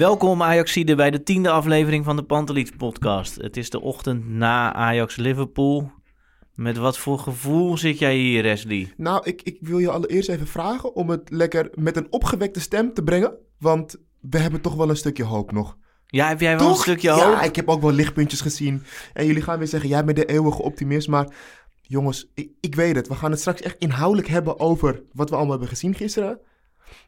Welkom Ajaxide bij de tiende aflevering van de Panteliets podcast. Het is de ochtend na Ajax-Liverpool. Met wat voor gevoel zit jij hier, Wesley? Nou, ik, ik wil je allereerst even vragen om het lekker met een opgewekte stem te brengen. Want we hebben toch wel een stukje hoop nog. Ja, heb jij wel Toch? een stukje hoop? Ja, ik heb ook wel lichtpuntjes gezien. En jullie gaan weer zeggen, jij bent de eeuwige optimist. Maar jongens, ik, ik weet het. We gaan het straks echt inhoudelijk hebben over wat we allemaal hebben gezien gisteren.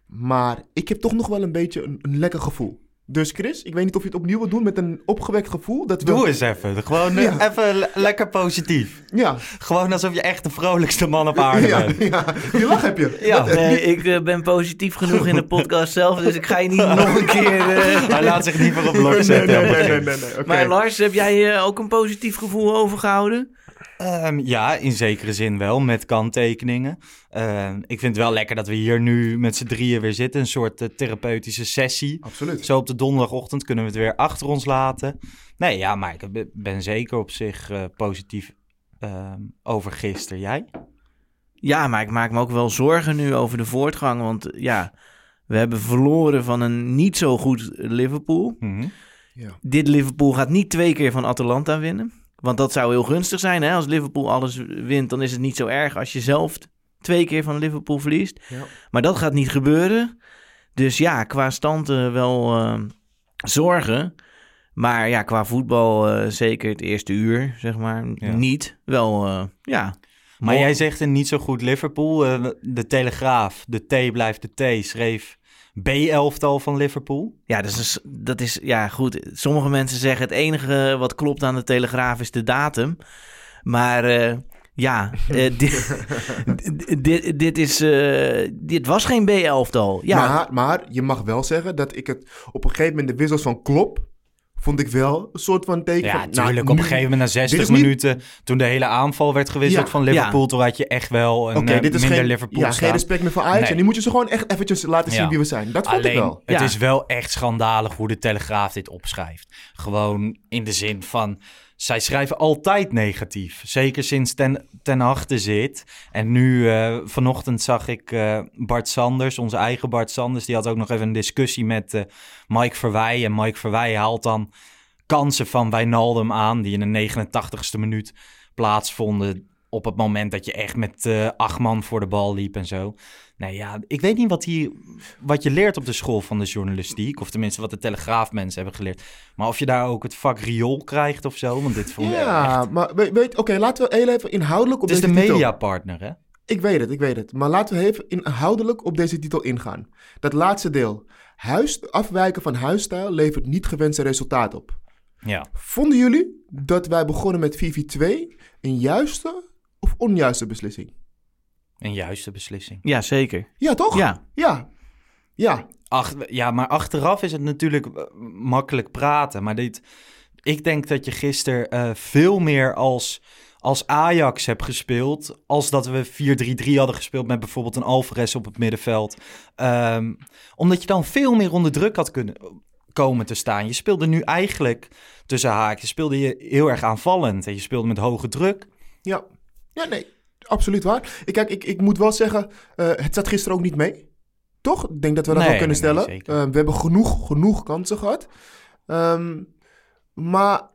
Maar ik heb toch nog wel een beetje een, een lekker gevoel. Dus Chris, ik weet niet of je het opnieuw wilt doen met een opgewekt gevoel. Dat we... Doe eens even. Gewoon eh, Ja. even le- lekker positief. Ja, Gewoon alsof je echt de vrolijkste man op aarde ja, bent. ja. Die lach heb je. Ja. Nee, ik eh, ben positief genoeg in de podcast zelf, dus ik ga je niet nog een keer... eh, Hij laat zich niet meer op blok Nee, zetten. nee, nee, nee, begin. nee, nee. oké. Maar Lars, heb jij ook een positief gevoel overgehouden? Ehm, ja, in zekere zin wel, met kanttekeningen. Ehm, ik vind het wel lekker dat we hier nu met z'n drieën weer zitten. Een soort eh, therapeutische sessie. Absoluut. Zo op de donderdagochtend kunnen we het weer achter ons laten. Nee, ja, maar ik ben- zeker op zich eh, positief ehm, over gisteren. Jij? Ja, maar ik maak me ook wel zorgen nu over de voortgang. Want eh, ja, we hebben verloren van een niet zo goed Liverpool. Mhm. Dit Liverpool gaat niet twee keer van Atalanta winnen. Want dat zou heel gunstig zijn. Hè? Als Liverpool alles wint, dan is het niet zo erg als je zelf twee keer van Liverpool verliest. Ja. Maar dat gaat niet gebeuren. Dus ja, qua stand wel eh, zorgen. Maar ja, qua voetbal eh, zeker het eerste uur, zeg maar, Ja. niet. Wel, eh, ja. Maar jij zegt een niet zo goed Liverpool. De Telegraaf, de T blijft de T, schreef B-elftal van Liverpool. Ja, dat is, dat is, ja, goed. Sommige mensen zeggen het enige wat klopt aan de Telegraaf is de datum. Maar eh, ja, eh, dit, dit, dit, is, eh, dit was geen B-elftal. Ja, Maar, maar je mag wel zeggen dat ik het op een gegeven moment de wissels van Klop vond ik wel een soort van teken Ja, van... nou, natuurlijk. op een gegeven moment na dit 60 is niet- minuten, toen de hele aanval werd gewisseld Ja. van Liverpool, Ja. toen had je echt wel een eh, dit is minder geen, Liverpool ja, staan. geen respect meer voor Ajax. Nee. En nu moet je ze gewoon echt eventjes laten zien wie we zijn. Dat vond Alleen, ik wel. het is wel echt schandalig hoe de Telegraaf dit opschrijft. Gewoon in de zin van, zij schrijven altijd negatief. Zeker sinds Ten, ten zit. En nu, eh, vanochtend zag ik eh, Bart Sanders, onze eigen Bart Sanders. Die had ook nog even een discussie met eh, Mike Verwij. En Mike Verwij haalt dan kansen van Wijnaldum aan... die in de 89ste minuut plaatsvonden... op het moment dat je echt met eh, acht man voor de bal liep en zo. Nee, ja, ik weet niet wat, hier, wat je leert op de school van de journalistiek. Of tenminste wat de Telegraaf mensen hebben geleerd. Maar of je daar ook het vak riool krijgt of zo. Want dit vond ik Ja, echt... maar weet, oké, laten we heel even inhoudelijk op Het is de deze titel... mediapartner, hè? Ik weet het, ik weet het. Maar laten we even inhoudelijk op deze titel ingaan. Dat laatste deel. Huis, afwijken van huisstijl levert niet gewenste resultaat op. Ja. Vonden jullie dat wij begonnen met 4-4-2 een juiste of onjuiste beslissing? Een juiste beslissing. ja zeker. Ja, toch? Ja, Ja. Ja. Ach, ja, maar achteraf is het natuurlijk eh, makkelijk praten. Maar dit, ik denk dat je gisteren eh, veel meer als, als Ajax hebt gespeeld. Als dat we 4-3-3 hadden gespeeld met bijvoorbeeld een Alvarez op het middenveld. Ehm, omdat je dan veel meer onder druk had kunnen komen te staan. Je speelde nu eigenlijk tussen haakjes, speelde je heel erg aanvallend. En je speelde met hoge druk. Ja. Ja, nee. Absoluut waar. Ik, kijk, ik, ik moet wel zeggen, eh, het zat gisteren ook niet mee. Toch? Ik denk dat we dat Nee, wel kunnen nee, stellen. Eh, we hebben genoeg, genoeg kansen gehad. Ehm, maar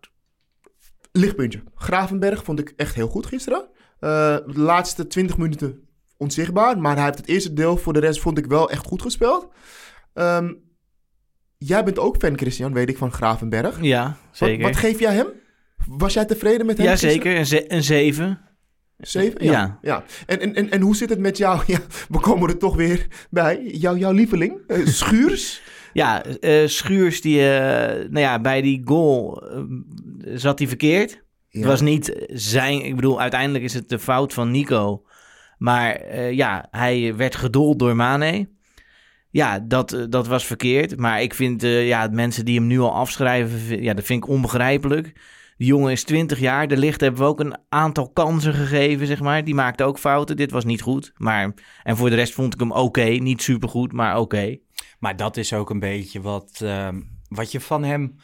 Lichtpuntje. Gravenberg vond ik echt heel goed gisteren. Eh, de laatste 20 minuten onzichtbaar. Maar hij heeft het eerste deel voor de rest vond ik wel echt goed gespeeld. Ehm, jij bent ook fan, Christian, weet ik, van Gravenberg. Ja, Wat, zeker. wat geef jij hem? Was jij tevreden met hem? ja, gisteren? zeker. Een, ze- een 7. Zeven? Ja. Ja. ja. En, en, en, en hoe zit het met jou? Ja, we komen er toch weer bij. Jou, jouw lieveling, eh, Schuurs. Ja, eh, Schuurs, die, eh, nou ja, bij die goal zat hij verkeerd. Het was niet zijn, ik bedoel, uiteindelijk is het de fout van Nico. Maar ja, hij werd gedold door Mane. Ja, dat, dat was verkeerd. Maar ik vind, ja, mensen die hem nu al afschrijven, ja, dat vind ik onbegrijpelijk. Die jongen is 20 jaar. De licht hebben we ook een aantal kansen gegeven, zeg maar. Die maakte ook fouten. Dit was niet goed. Maar, en voor de rest vond ik hem oké. Niet supergoed, maar oké. Maar dat is ook een beetje wat, ehm, wat je van hem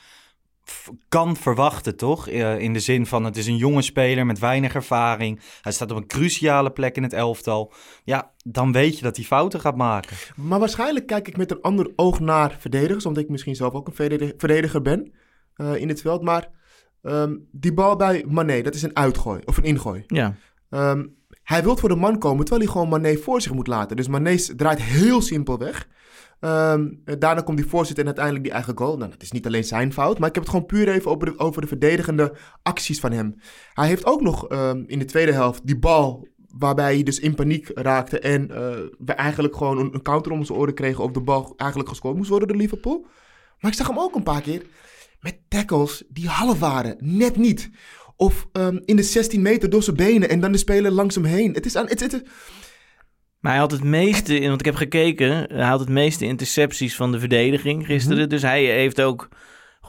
kan verwachten, toch? Eh, in de zin van, het is een jonge speler met weinig ervaring. Hij staat op een cruciale plek in het elftal. Ja, dan weet je dat hij fouten gaat maken. Maar waarschijnlijk kijk ik met een ander oog naar verdedigers, omdat ik misschien zelf ook een verdedig- verdediger ben eh, in het veld. Maar ehm, die bal bij Mané, dat is een uitgooi of een ingooi. Ja. Ehm, hij wil voor de man komen, terwijl hij gewoon Mané voor zich moet laten. Dus Mané draait heel simpel weg. Ehm, eh, daarna komt die voorzet en uiteindelijk die eigen goal. Nou, dat is niet alleen zijn fout, maar ik heb het gewoon puur even over de, over de verdedigende acties van hem. Hij heeft ook nog in de tweede helft die bal waarbij hij dus in paniek raakte en eh, we eigenlijk gewoon een, een counter om zijn oren kregen op de bal eigenlijk gescoord moest worden door Liverpool. Maar ik zag hem ook een paar keer met tackles die half waren, net niet. Of ehm, in de 16 meter door zijn benen en dan de speler langs hem heen. Het is aan. Het, het, het- Maar hij had het meeste, want ik heb gekeken, hij had het meeste intercepties van de verdediging gisteren. Mhm. Dus hij heeft ook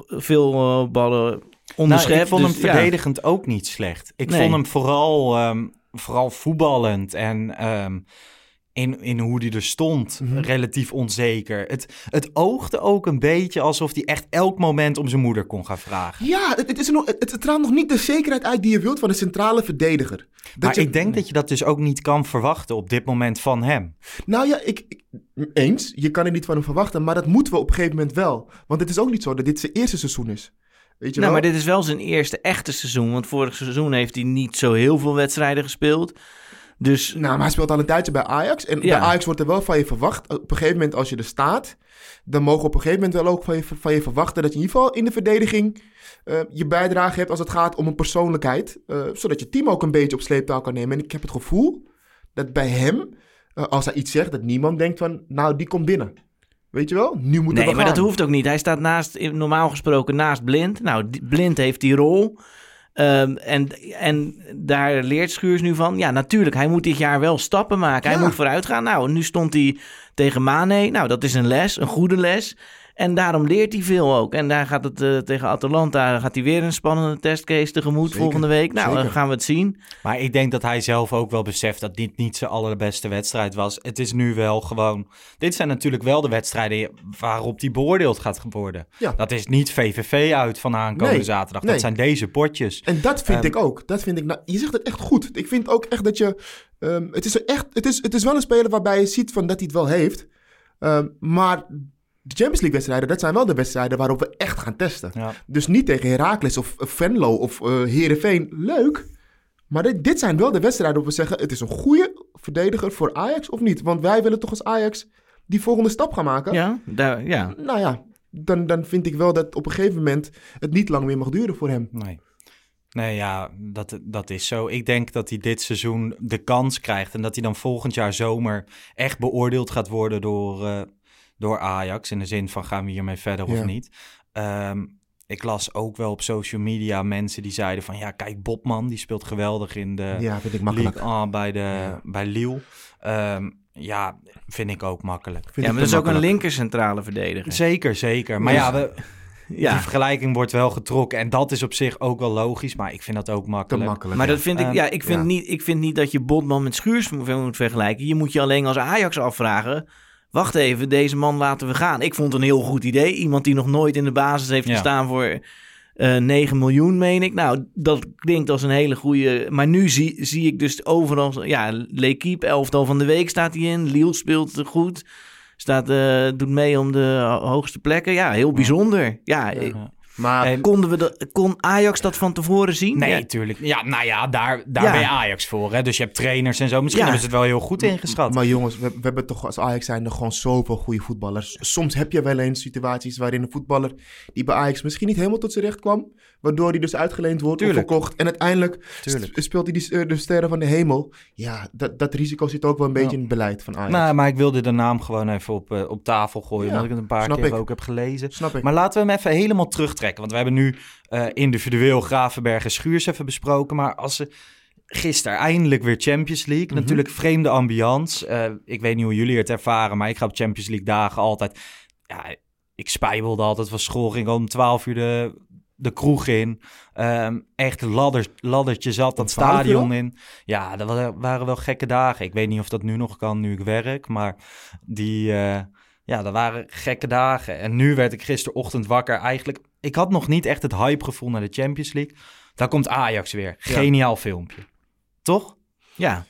veel eh, ballen onderschept. Nou, ik vond Dus, hem ja. verdedigend ook niet slecht. Ik Nee. vond hem vooral, ehm, vooral voetballend en ehm, in, in hoe hij er stond, Mhm. relatief onzeker. Het, het oogde ook een beetje alsof hij echt elk moment om zijn moeder kon gaan vragen. ja, het, het, is er nog, het, het straalt nog niet de zekerheid uit die je wilt van een centrale verdediger. Dat maar je- ik denk dat je dat dus ook niet kan verwachten op dit moment van hem. Nou ja, ik, ik- eens. Je kan er niet van hem verwachten, maar dat moeten we op een gegeven moment wel. Want het is ook niet zo dat dit zijn eerste seizoen is. Weet je Nou, wel? maar dit is wel zijn eerste echte seizoen. Want vorig seizoen heeft hij niet zo heel veel wedstrijden gespeeld. Dus Nou, maar hij speelt al een tijdje bij Ajax. En Ja. bij Ajax wordt er wel van je verwacht. Op een gegeven moment als je er staat, dan mogen we op een gegeven moment wel ook van je, van je verwachten dat je in ieder geval in de verdediging eh, je bijdrage hebt als het gaat om een persoonlijkheid. eh, zodat je team ook een beetje op sleeptouw kan nemen. En ik heb het gevoel dat bij hem, eh, als hij iets zegt, dat niemand denkt van, nou, die komt binnen. Weet je wel? Nu moeten nee, maar gaan. dat hoeft ook niet. Hij staat naast, normaal gesproken naast Blind. Nou, Blind heeft die rol. Ehm, en, en daar leert Schuurs nu van. Ja, natuurlijk, hij moet dit jaar wel stappen maken. Hij moet vooruit gaan. Nou, nu stond hij tegen Mane. Nou, dat is een les, een goede les. En daarom leert hij veel ook. En daar gaat het eh, tegen Atalanta gaat hij weer een spannende testcase tegemoet Zeker, volgende week. Nou, zeker. dan gaan we het zien. Maar ik denk dat hij zelf ook wel beseft dat dit niet zijn allerbeste wedstrijd was. Het is nu wel gewoon... Dit zijn natuurlijk wel de wedstrijden waarop hij beoordeeld gaat worden. Ja. Dat is niet VVV uit van aankomende Nee, zaterdag. nee. Dat zijn deze potjes. En dat vind Ehm, ik ook. Dat vind ik, nou, je zegt het echt goed. Ik vind ook echt dat je. ehm, het, is er echt, het, is, het is wel een speler waarbij je ziet van dat hij het wel heeft. Ehm, maar de Champions League wedstrijden, dat zijn wel de wedstrijden waarop we echt gaan testen. Ja. Dus niet tegen Heracles of Venlo of eh Heerenveen. Leuk. Maar dit, dit zijn wel de wedstrijden waarop we zeggen... het is een goede verdediger voor Ajax of niet. Want wij willen toch als Ajax die volgende stap gaan maken. Ja, daar, ja. Nou ja, dan, dan vind ik wel dat op een gegeven moment... het niet lang meer mag duren voor hem. Nee. Nee, ja, dat, dat is zo. Ik denk dat hij dit seizoen de kans krijgt en dat hij dan volgend jaar zomer echt beoordeeld gaat worden door, eh, door Ajax. In de zin van gaan we hiermee verder Ja. of niet. Ehm, ik las ook wel op social media mensen die zeiden van ja, kijk, Bobman, die speelt geweldig in de Ja, vind ik makkelijk. Ligue 1 bij, de, Ja. bij Lille. Ehm, ja, vind ik ook makkelijk. Vind ja, maar dat is ook een linker centrale verdediger. Zeker, zeker. Maar ja, we, Ja. die vergelijking wordt wel getrokken. En dat is op zich ook wel logisch, maar ik vind dat ook Te makkelijk. makkelijk. Maar ja. dat vind ik, Ehm, ja, ik vind, ja. Niet, ik vind niet dat je Botman met Schuurs moet vergelijken. Je moet je alleen als Ajax afvragen. Wacht even, deze man laten we gaan. Ik vond het een heel goed idee. Iemand die nog nooit in de basis heeft Ja. gestaan voor eh 9 miljoen, meen ik. Nou, dat klinkt als een hele goede. Maar nu zie, zie ik dus overal. Ja, L'Equipe, elftal van de week staat hij in. Lille speelt goed. Staat, eh, doet mee om de ho- hoogste plekken. Ja, heel bijzonder. Ja. Maar En- Konden we dat, kon Ajax dat van tevoren zien? Nee, Ja. tuurlijk. Ja, nou ja, daar, daar Ja. ben je Ajax voor. Hè? Dus je hebt trainers en zo. Misschien Ja. hebben ze het wel heel goed ingeschat. Maar jongens, we, we hebben toch als Ajax zijn er gewoon zoveel goede voetballers. Soms heb je wel eens situaties waarin een voetballer die bij Ajax misschien niet helemaal tot zijn recht kwam, waardoor hij dus uitgeleend wordt Tuurlijk. of verkocht. En uiteindelijk Tuurlijk. speelt hij die, eh, de sterren van de hemel. Ja, dat, dat risico zit ook wel een beetje in het beleid van Ajax. Nou, maar ik wilde de naam gewoon even op, eh, op tafel gooien. Ja, omdat ik het een paar snap keer ik. ook heb gelezen. Snap ik. Maar laten we hem even helemaal terugtrekken. Want we hebben nu eh, individueel Gravenberg en Schuurs even besproken. Maar als ze gisteren eindelijk weer Champions League. Mhm. Natuurlijk vreemde ambiance. Eh, ik weet niet hoe jullie het ervaren. Maar ik ga op Champions League dagen altijd... Ja, ik spijbelde altijd van school. Ging om 12 uur de, de kroeg in. Ehm, echt ladder, laddertje zat dat 12 uur stadion in. Ja, dat wa- waren wel gekke dagen. Ik weet niet of dat nu nog kan, nu ik werk. Maar die... eh, ja, dat waren gekke dagen. En nu werd ik gisterochtend wakker. Eigenlijk, ik had nog niet echt het hypegevoel naar de Champions League. Daar komt Ajax weer. Geniaal filmpje. Toch? Ja.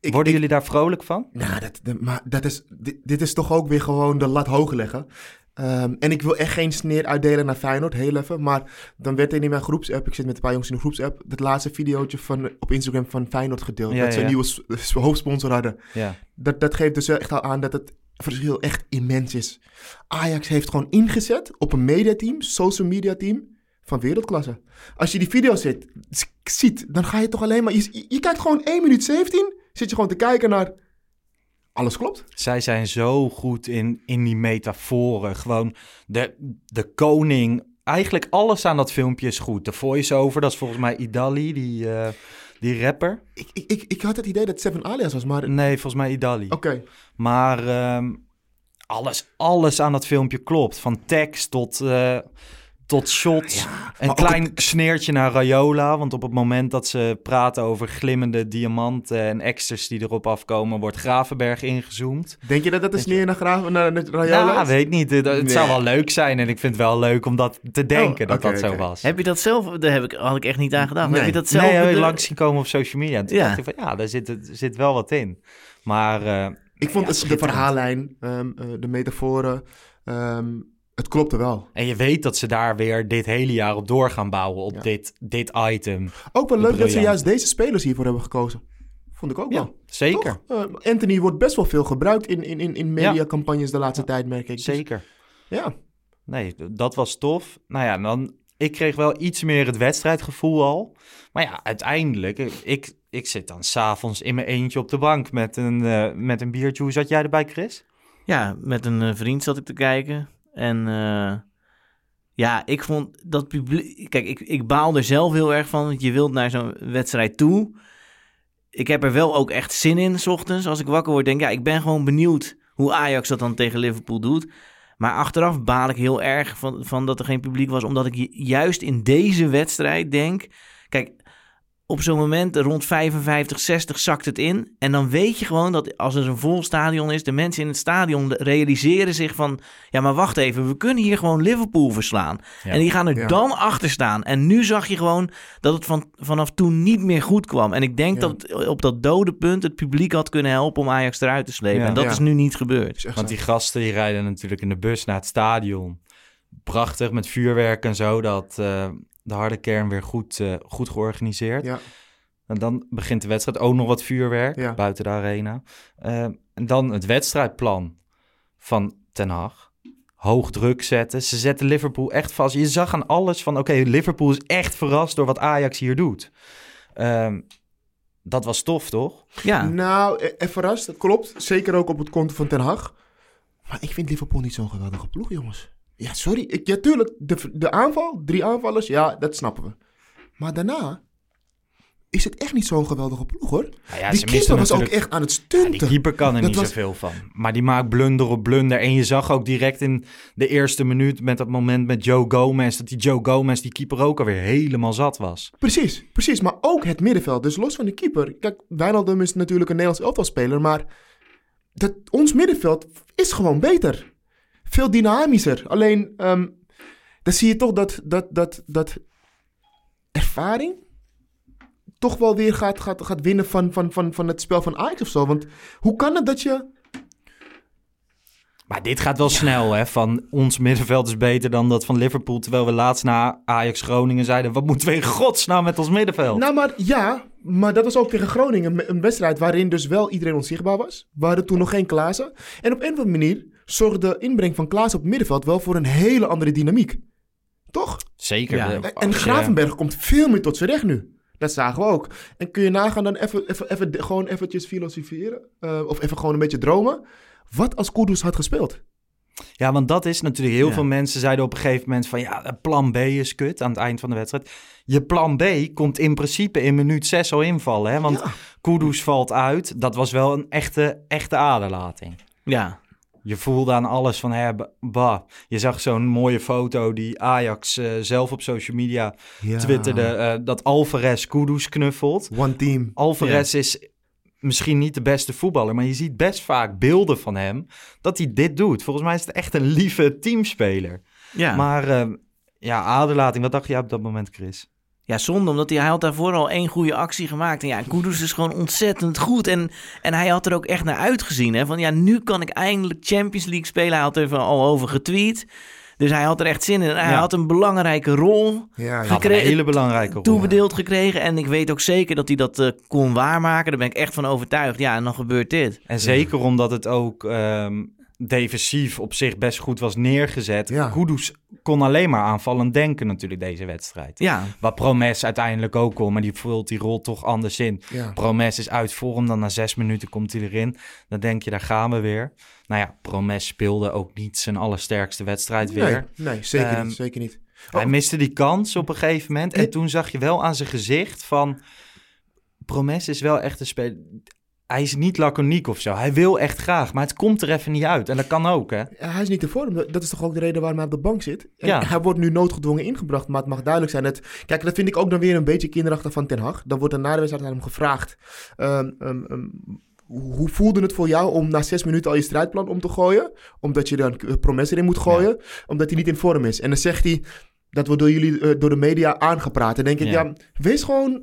Ik- Worden ik- jullie daar vrolijk van? Nou, dat, dat- maar dat is, dit, dit is toch ook weer gewoon de lat hoog leggen. Ehm, en ik wil echt geen sneer uitdelen naar Feyenoord, heel even. Maar dan werd er in mijn groepsapp, ik zit met een paar jongens in de groepsapp, het laatste videootje van, op Instagram van Feyenoord gedeeld. Ja, dat ze ja. een nieuwe hoofdsponsor hadden. Ja. Dat, dat geeft dus echt al aan dat het verschil echt immens is. Ajax heeft gewoon ingezet op een mediateam, social media team van wereldklasse. Als je die video ziet, dan ga je toch alleen maar... Je kijkt gewoon 1 minuut 17, zit je gewoon te kijken naar... Alles klopt. Zij zijn zo goed in, in die metaforen. Gewoon de, de koning. Eigenlijk alles aan dat filmpje is goed. De voice-over, dat is volgens mij Idali, die, eh, die rapper. Ik, ik, ik, ik had het idee dat Seven alias was, maar... Oké. Nee, volgens mij Idali. Maar ehm, alles, alles aan dat filmpje klopt. Van tekst tot, eh, tot shots. een klein sneertje naar Rayola. Want op het moment dat ze praten over glimmende diamanten en extras die erop afkomen, wordt Gravenberg ingezoomd. Denk je dat dat een sneer naar Graven, naar, naar Rayola Ja, is? weet niet. Het, het Nee. zou wel leuk zijn. En ik vind het wel leuk om dat te denken Oh, dat oké, dat zo was. Heb je dat zelf, daar heb ik, had ik echt niet aan gedacht. Nee. Heb je dat zelf nee, de- langs zien komen op social media. En Toen Ja. dacht ik van, ja, daar zit, zit wel wat in. Maar eh, Ik vond Ja, het, de verhaallijn, ehm, eh, de metaforen, ehm, het klopte wel. En je weet dat ze daar weer dit hele jaar op door gaan bouwen. Op Ja. dit, dit item. Ook wel leuk dat ze juist deze spelers hiervoor hebben gekozen. Vond ik ook Ja, wel. zeker. Eh, Anthony wordt best wel veel gebruikt in, in, in, in mediacampagnes de laatste tijd, merk ik. Dus, Zeker. ja. Nee, dat was tof. Nou ja, dan, ik kreeg wel iets meer het wedstrijdgevoel al. Maar ja, uiteindelijk, eh, ik, ik zit dan s'avonds in mijn eentje op de bank met een, eh, met een biertje. Hoe zat jij erbij, Chris? Ja, met een vriend zat ik te kijken. En eh, ja, ik vond dat publiek... Kijk, ik, ik baal er zelf heel erg van. Want je wilt naar zo'n wedstrijd toe. Ik heb er wel ook echt zin in, s ochtends. Als ik wakker word, denk ik, ja, ik ben gewoon benieuwd hoe Ajax dat dan tegen Liverpool doet. Maar achteraf baal ik heel erg van, van dat er geen publiek was. Omdat ik ju- juist in deze wedstrijd denk... Kijk, op zo'n moment rond 55, 60 zakt het in. En dan weet je gewoon dat als er een vol stadion is, de mensen in het stadion realiseren zich van: ja, maar wacht even, we kunnen hier gewoon Liverpool verslaan. Ja. En die gaan er Ja. dan achter staan. En nu zag je gewoon dat het van, vanaf toen niet meer goed kwam. En ik denk Ja. dat het op dat dode punt het publiek had kunnen helpen om Ajax eruit te slepen. Ja. En dat Ja. is nu niet gebeurd. Want die gasten die rijden natuurlijk in de bus naar het stadion. Prachtig met vuurwerk en zo. Dat eh, de harde kern weer goed, eh, goed georganiseerd. Ja. En dan begint de wedstrijd ook nog wat vuurwerk Ja. buiten de arena. Eh, en dan het wedstrijdplan van Ten Hag. Hoog druk zetten. Ze zetten Liverpool echt vast. Je zag aan alles van... oké, Liverpool is echt verrast door wat Ajax hier doet. Ehm, dat was tof, toch? Ja, Nou, eh, eh, verrast, dat klopt. Zeker ook op het konto van Ten Hag. Maar ik vind Liverpool niet zo'n geweldige ploeg, jongens. Ja, sorry. Ik, ja, tuurlijk, de, de aanval, drie aanvallers, ja, dat snappen we. Maar daarna is het echt niet zo'n geweldige ploeg, hoor. Nou ja, die keeper was ook echt aan het Ja, stunten. die keeper kan er Dat niet was- zoveel van. Maar die maakt blunder op blunder. En je zag ook direct in de eerste minuut met dat moment met Joe Gomez... dat die Joe Gomez, die keeper, ook alweer helemaal zat was. Precies, precies. Maar ook het middenveld. Dus los van de keeper. Kijk, Wijnaldum is natuurlijk een Nederlands elftalspeler, maar dat, ons middenveld is gewoon beter. Veel dynamischer. Alleen, ehm, dan zie je toch dat, dat, dat, dat ervaring toch wel weer gaat, gaat, gaat winnen van, van, van, van het spel van Ajax of zo. Want hoe kan het dat je... Maar dit gaat wel snel, hè? Van ons middenveld is beter dan dat van Liverpool. Terwijl we laatst na Ajax Groningen zeiden... wat moeten we in godsnaam met ons middenveld? Nou, maar ja, maar dat was ook tegen Groningen. Een wedstrijd waarin dus wel iedereen onzichtbaar was. We hadden toen nog geen Klaassen. En op een of andere manier zorgde de inbreng van Klaas op het middenveld wel voor een hele andere dynamiek. Toch? Zeker. Ja. de- En- Gravenberg komt veel meer tot zijn recht nu. Dat zagen we ook. En kun je nagaan dan even, even, even gewoon eventjes filosoferen. eh, of even gewoon een beetje dromen. Wat als Kudus had gespeeld? Ja, want dat is natuurlijk... Heel Ja. veel mensen zeiden op een gegeven moment van... ja, plan B is kut aan het eind van de wedstrijd. Je plan B komt in principe in minuut 6 al invallen. Hè? Want Ja. Kudus valt uit. Dat was wel een echte, echte aderlating. Ja, Je voelde aan alles van, hè, ba- bah. Je zag zo'n mooie foto die Ajax eh, zelf op social media twitterde... eh, dat Alvarez Kudus knuffelt. One team. Alvarez is misschien niet de beste voetballer, maar je ziet best vaak beelden van hem dat hij dit doet. Volgens mij is het echt een lieve teamspeler. ja. Maar eh, ja, aderlating, wat dacht jij op dat moment, Chris? Ja, zonde, omdat hij, hij had daarvoor al één goede actie gemaakt. En ja, Kudus is gewoon ontzettend goed. En, en hij had er ook echt naar uitgezien. Hè? Van ja, nu kan ik eindelijk Champions League spelen. Hij had er al over getweet. Dus hij had er echt zin in. Hij Ja. had een belangrijke rol Ja. Had een Gekregen- hele belangrijke rol. toebedeeld gekregen. En ik weet ook zeker dat hij dat eh, kon waarmaken. Daar ben ik echt van overtuigd. Ja, en dan gebeurt dit. En zeker omdat het ook ehm, defensief op zich best goed was neergezet. Ja. Kudus kon alleen maar aanvallend denken natuurlijk deze wedstrijd. Ja, Wat Promes uiteindelijk ook kon, maar die vult die rol toch anders in. Ja. Promes is uit vorm, dan na zes minuten komt hij erin. Dan denk je, daar gaan we weer. Nou ja, Promes speelde ook niet zijn allersterkste wedstrijd Nee, weer. nee, zeker Ehm, niet. Zeker niet. Hij Oh. miste die kans op een gegeven moment. En toen zag je wel aan zijn gezicht van... Promes is wel echt een speler... Hij is niet laconiek of zo. Hij wil echt graag, maar het komt er even niet uit. En dat kan ook, hè? Hij is niet in vorm. Dat is toch ook de reden waarom hij op de bank zit. En Ja. Hij wordt nu noodgedwongen ingebracht, maar het mag duidelijk zijn. Dat, kijk, dat vind ik ook dan weer een beetje kinderachtig van Ten Hag. Dan wordt er na de wedstrijd aan hem gevraagd... ehm, ehm, ehm, hoe voelde het voor jou om na zes minuten al je strijdplan om te gooien? Omdat je dan eh, Promes erin moet gooien, omdat hij niet in vorm is. En dan zegt hij, dat wordt door jullie, eh, door de media aangepraat. En denk ik, Ja. ja, wees gewoon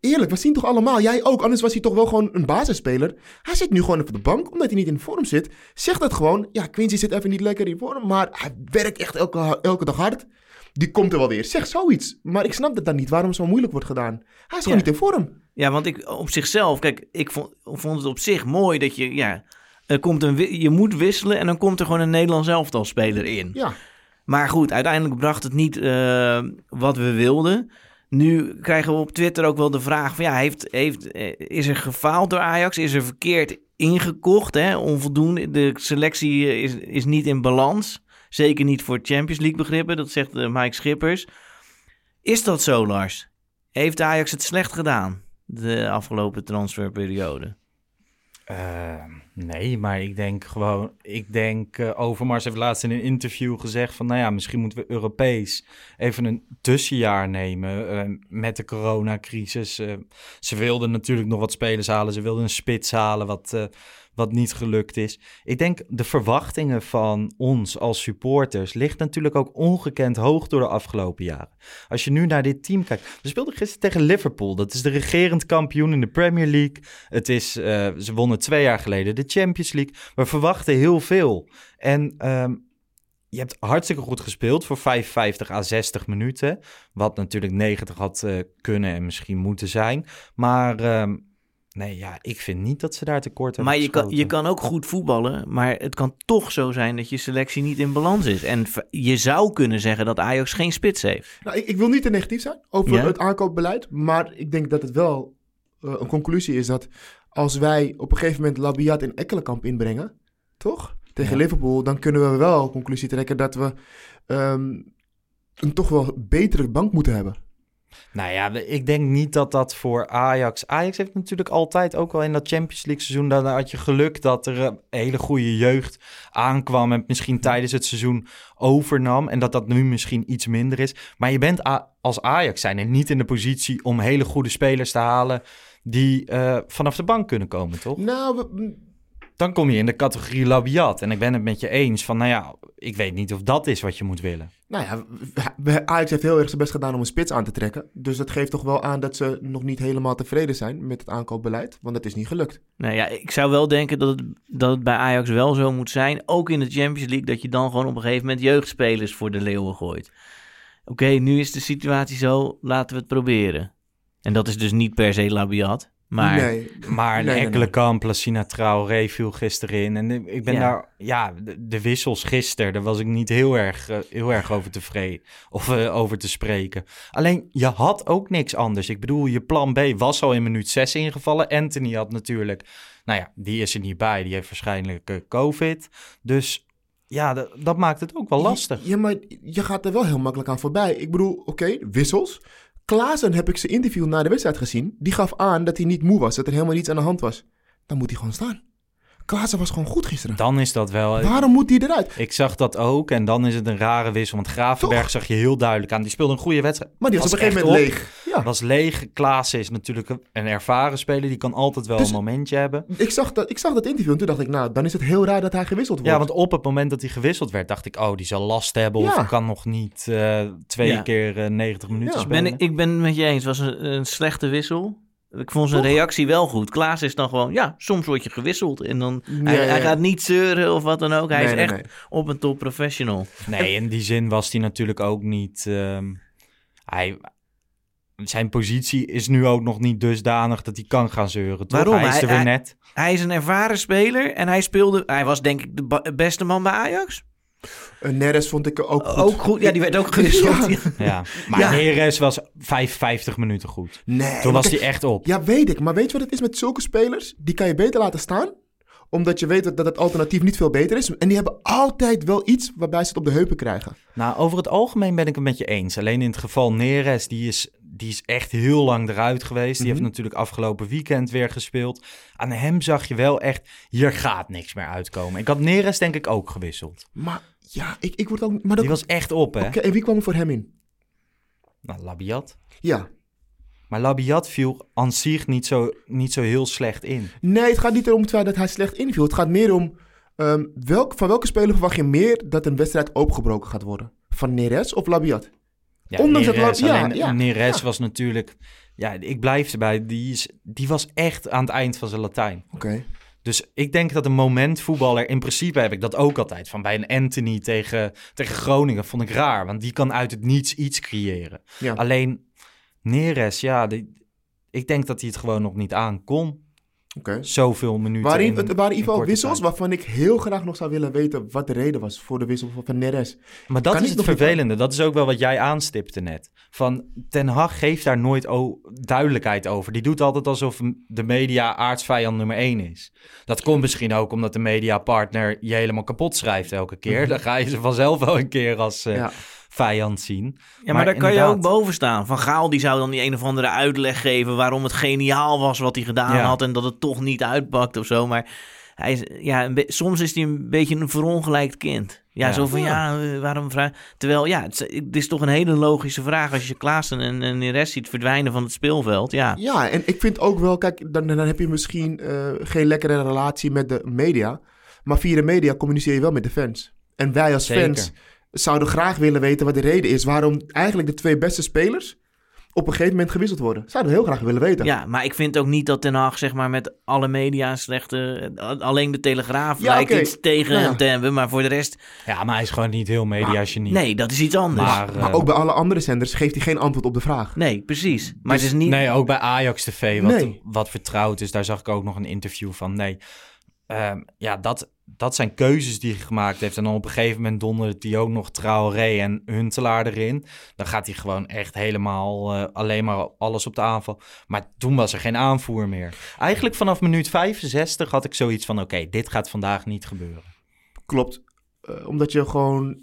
eerlijk. We zien toch allemaal, jij ook. Anders was hij toch wel gewoon een basisspeler. Hij zit nu gewoon op de bank, omdat hij niet in vorm zit. Zeg dat gewoon. Ja, Quincy zit even niet lekker in vorm, maar hij werkt echt elke, elke dag hard. Die komt er wel weer. Zeg zoiets. Maar ik snap het dan niet, waarom het zo moeilijk wordt gedaan. Hij is gewoon Ja. niet in vorm. Ja, want ik op zichzelf, kijk, ik vond, vond het op zich mooi dat je, ja, er komt een, je moet wisselen en dan komt er gewoon een Nederlands elftalspeler in. Ja. Maar goed, uiteindelijk bracht het niet eh, wat we wilden. Nu krijgen we op Twitter ook wel de vraag van, ja, heeft, heeft, eh, is er gefaald door Ajax? Is er verkeerd ingekocht? Hè? Onvoldoende, de selectie eh, is, is niet in balans. Zeker niet voor Champions League begrippen, dat zegt eh, Mike Schippers. Is dat zo, Lars? Heeft Ajax het slecht gedaan de afgelopen transferperiode? Eh, nee, maar ik denk gewoon... Ik denk, eh, Overmars heeft laatst in een interview gezegd van... Nou ja, misschien moeten we Europees even een tussenjaar nemen eh, met de coronacrisis. Eh, ze wilden natuurlijk nog wat spelers halen. Ze wilden een spits halen, wat, wat niet gelukt is. Ik denk de verwachtingen van ons als supporters... ligt natuurlijk ook ongekend hoog door de afgelopen jaren. Als je nu naar dit team kijkt... We speelden gisteren tegen Liverpool. Dat is de regerend kampioen in de Premier League. Het is, eh, ze wonnen twee jaar geleden de Champions League. We verwachten heel veel. En ehm, je hebt hartstikke goed gespeeld voor 55 à 60 minuten. Wat natuurlijk 90 had eh, kunnen en misschien moeten zijn. Maar ehm, nee, ja, ik vind niet dat ze daar tekort hebben Maar je kan, je kan ook goed voetballen, maar het kan toch zo zijn dat je selectie niet in balans is. En je zou kunnen zeggen dat Ajax geen spits heeft. Nou, ik, ik wil niet te negatief zijn over Ja? het aankoopbeleid. Maar ik denk dat het wel eh, een conclusie is dat als wij op een gegeven moment Labiat en Ekkelenkamp inbrengen, toch? Tegen Ja. Liverpool, dan kunnen we wel een conclusie trekken dat we ehm, een toch wel betere bank moeten hebben. Nou ja, ik denk niet dat dat voor Ajax... Ajax heeft natuurlijk altijd ook wel in dat Champions League seizoen... dan had je geluk dat er een hele goede jeugd aankwam... en misschien tijdens het seizoen overnam... en dat dat nu misschien iets minder is. Maar je bent als Ajax zijn en niet in de positie... om hele goede spelers te halen... die eh, vanaf de bank kunnen komen, toch? Nou, dan kom je in de categorie labiat. En ik ben het met je eens van, nou ja, ik weet niet of dat is wat je moet willen. Nou ja, Ajax heeft heel erg zijn best gedaan om een spits aan te trekken. Dus dat geeft toch wel aan dat ze nog niet helemaal tevreden zijn met het aankoopbeleid. Want dat is niet gelukt. Nou ja, ik zou wel denken dat het, dat het bij Ajax wel zo moet zijn. Ook in de Champions League, dat je dan gewoon op een gegeven moment jeugdspelers voor de leeuwen gooit. Oké, nu is de situatie zo, laten we het proberen. En dat is dus niet per se labiat. Maar nee, Maar een Nee, enkele kamp, Lassina Traoré viel gisteren in. En ik ben Ja. daar, ja, de, de wissels gisteren, daar was ik niet heel erg, eh, heel erg over tevreden of eh, over te spreken. Alleen, je had ook niks anders. Ik bedoel, je plan B was al in minuut 6 ingevallen. Anthony had natuurlijk, nou ja, die is er niet bij. Die heeft waarschijnlijk eh, COVID. Dus ja, dat, dat maakt het ook wel lastig. Ja, maar je gaat er wel heel makkelijk aan voorbij. Ik bedoel, oké, wissels. Klaassen heb ik zijn interview na de wedstrijd gezien. Die gaf aan dat hij niet moe was, dat er helemaal niets aan de hand was. Dan moet hij gewoon staan. Klaassen was gewoon goed gisteren. Dan is dat wel... Waarom moet hij eruit? Ik zag dat ook en dan is het een rare wissel. Want Gravenberg Toch? zag je heel duidelijk aan. Die speelde een goede wedstrijd. Maar die was, op een gegeven moment op. leeg. Ja. was leeg. Klaassen is natuurlijk een- ervaren speler. Die kan altijd wel Dus- een momentje hebben. Ik, zag dat, ik zag dat interview en toen dacht ik, nou, dan is het heel raar dat hij gewisseld wordt. Ja, want op het moment dat hij gewisseld werd, dacht ik... oh, die zal last hebben Ja. of kan nog niet eh, twee Ja. keer eh, 90 minuten Ja. spelen. ben ik, ik ben het met je eens. Het was een, een slechte wissel. Ik vond zijn Toch? reactie wel goed. Klaas is dan gewoon, ja, soms word je gewisseld. En dan, hij, gaat niet zeuren of wat dan ook. Hij Nee, is nee, echt nee. op een top professional. Nee, in die zin was hij natuurlijk ook niet... ehm, hij, zijn positie is nu ook nog niet dusdanig dat hij kan gaan zeuren. Toch? Waarom? Hij is er Hij- weer net. Hij is een ervaren speler en hij speelde... Hij was denk ik de beste man bij Ajax. Neres vond ik ook goed. Ook goed. Ja, die werd ook gewisseld. Ja. Ja. Maar Ja. Neres was 55 minuten goed. Nee. Toen was hij echt op. Ja, weet ik. Maar weet je wat het is met zulke spelers? Die kan je beter laten staan. Omdat je weet dat dat het alternatief niet veel beter is. En die hebben altijd wel iets waarbij ze het op de heupen krijgen. Nou, over het algemeen ben ik het met je eens. Alleen in het geval Neres, die is, die is echt heel lang eruit geweest. Die Mhm. heeft natuurlijk afgelopen weekend weer gespeeld. Aan hem zag je wel echt, hier gaat niks meer uitkomen. Ik had Neres denk ik ook gewisseld. Maar ja, ik, ik word ook... Maar dat, Die was echt op, hè? En wie kwam er voor hem in? Nou, Labiat. Ja. Maar Labiat viel aan zich niet zo, niet zo heel slecht in. Nee, het gaat niet erom dat hij slecht inviel. Het gaat meer om... ehm, welk, van welke speler verwacht je meer dat een wedstrijd opengebroken gaat worden? Van Neres of Labiat? Ja, Ondanks La- ja, ja, Neres was natuurlijk... Ja, ik blijf erbij. Die, is, die was echt aan het eind van zijn Latijn. Oké. Dus ik denk dat een momentvoetballer, in principe heb ik dat ook altijd. Van bij een Anthony tegen, tegen Groningen vond ik raar. Want die kan uit het niets iets creëren. Ja. Alleen Neres, ja, die, ik denk dat hij het gewoon nog niet aan kon. Oké. Zoveel minuten Waren, in, het waren in ieder geval wissels tijd. waarvan ik heel graag nog zou willen weten wat de reden was voor de wissel van- Neres. Maar dat Kan is het vervelende. Dat is ook wel wat jij aanstipte net. Van Ten Hag geeft daar nooit duidelijkheid over. Die doet altijd alsof de media aardsvijand nummer één is. Dat komt misschien ook omdat de mediapartner je helemaal kapot schrijft elke keer. Dan ga je ze vanzelf wel een keer als eh, Ja. Vijand zien. Ja, maar, daar kan je ook boven staan. Van Gaal die zou dan die een of andere uitleg geven waarom het geniaal was wat hij gedaan Ja. had en dat het toch niet uitpakt of zo. Maar hij is, ja, soms is hij een beetje een verongelijkt kind. Ja, Ja. zo van ja, waarom vraag... Terwijl ja, het is, het is toch een hele logische vraag als je Klaassen en, en de rest ziet verdwijnen van het speelveld. Ja, Ja, en ik vind ook wel, kijk, dan, dan heb je misschien eh, geen lekkere relatie met de media. Maar via de media communiceer je wel met de fans. En wij als Zeker. fans zouden graag willen weten wat de reden is waarom eigenlijk de twee beste spelers op een gegeven moment gewisseld worden. Zouden we heel graag willen weten. Ja, maar ik vind ook niet dat Den Haag zeg maar met alle media slechte... Alleen de Telegraaf Ja, lijkt iets tegen Nou ja. hem te hebben, maar voor de rest... Ja, maar hij is gewoon niet heel media-genie. Nee, dat is iets anders. Maar, Maar eh, ook bij alle andere zenders geeft hij geen antwoord op de vraag. Nee, precies. Maar Dus- het is niet... Nee, ook bij Ajax TV, wat, Nee. wat vertrouwd is. Daar zag ik ook nog een interview van. Nee, Ehm, ja, dat, dat zijn keuzes die hij gemaakt heeft. En dan op een gegeven moment donderde hij ook nog Traoré en Huntelaar erin. Dan gaat hij gewoon echt helemaal eh, alleen maar alles op de aanval. Maar toen was er geen aanvoer meer. Eigenlijk vanaf minuut 65 had ik zoiets van... oké, dit gaat vandaag niet gebeuren. Klopt. Eh, omdat je gewoon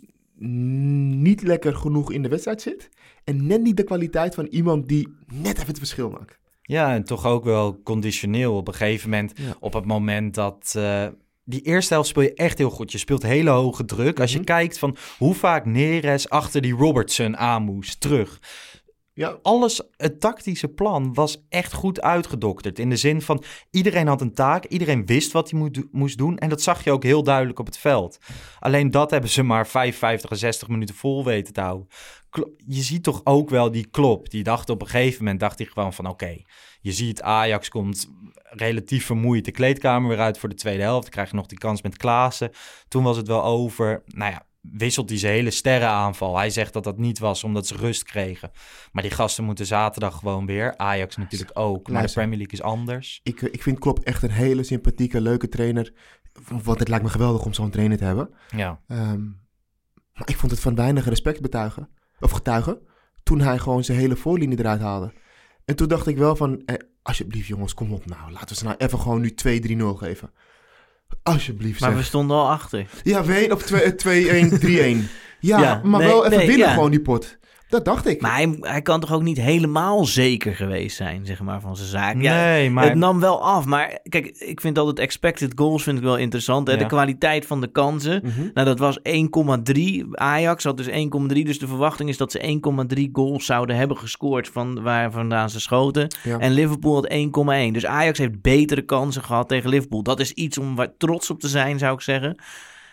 niet lekker genoeg in de wedstrijd zit. En net niet de kwaliteit van iemand die net even het verschil maakt. Ja, en toch ook wel conditioneel. Op een gegeven moment, Ja. op het moment dat... eh, die eerste helft speel je echt heel goed. Je speelt hele hoge druk. Als je Mhm. kijkt van hoe vaak Neres achter die Robertson aan moest, terug. Ja. Alles, het tactische plan was echt goed uitgedokterd. In de zin van, iedereen had een taak, iedereen wist wat hij moest doen. En dat zag je ook heel duidelijk op het veld. Alleen dat hebben ze maar 55 en 60 minuten vol weten te houden. Je ziet toch ook wel die klop. Die dacht op een gegeven moment, dacht hij gewoon van oké, je ziet Ajax komt relatief vermoeid de kleedkamer weer uit voor de tweede helft. Dan krijg je nog die kans met Klaassen. Toen was het wel over. Nou ja, wisselt hij zijn hele sterrenaanval. Hij zegt dat dat niet was omdat ze rust kregen. Maar die gasten moeten zaterdag gewoon weer. Ajax natuurlijk ook. Maar de. Premier League is anders. Ik, eh, ik vind Klopp echt een hele sympathieke, leuke trainer. Want het lijkt me geweldig om zo'n trainer te hebben. Ja. Ehm, maar ik vond het van weinig respect betuigen. Of getuigen. Toen hij gewoon zijn hele voorlinie eruit haalde. En toen dacht ik wel van... Eh, alsjeblieft jongens, kom op nou. Laten we ze nou even gewoon nu 2-3-0 geven. Alsjeblieft Maar zeg. we stonden al achter. Ja, weet op 2-1, 3-1. Ja, Ja, maar nee, wel even nee, winnen ja. gewoon die pot. Dat dacht ik. Maar hij, hij kan toch ook niet helemaal zeker geweest zijn, zeg maar, van zijn zaak. Ja, nee, maar... Het nam wel af, maar kijk, ik vind altijd expected goals vind ik wel interessant. Hè? Ja. De kwaliteit van de kansen. Mhm. Nou, dat was 1,3. Ajax had dus 1,3. Dus de verwachting is dat ze 1,3 goals zouden hebben gescoord van waar vandaan ze schoten. Ja. En Liverpool had 1,1. Dus Ajax heeft betere kansen gehad tegen Liverpool. Dat is iets om waar trots op te zijn, zou ik zeggen.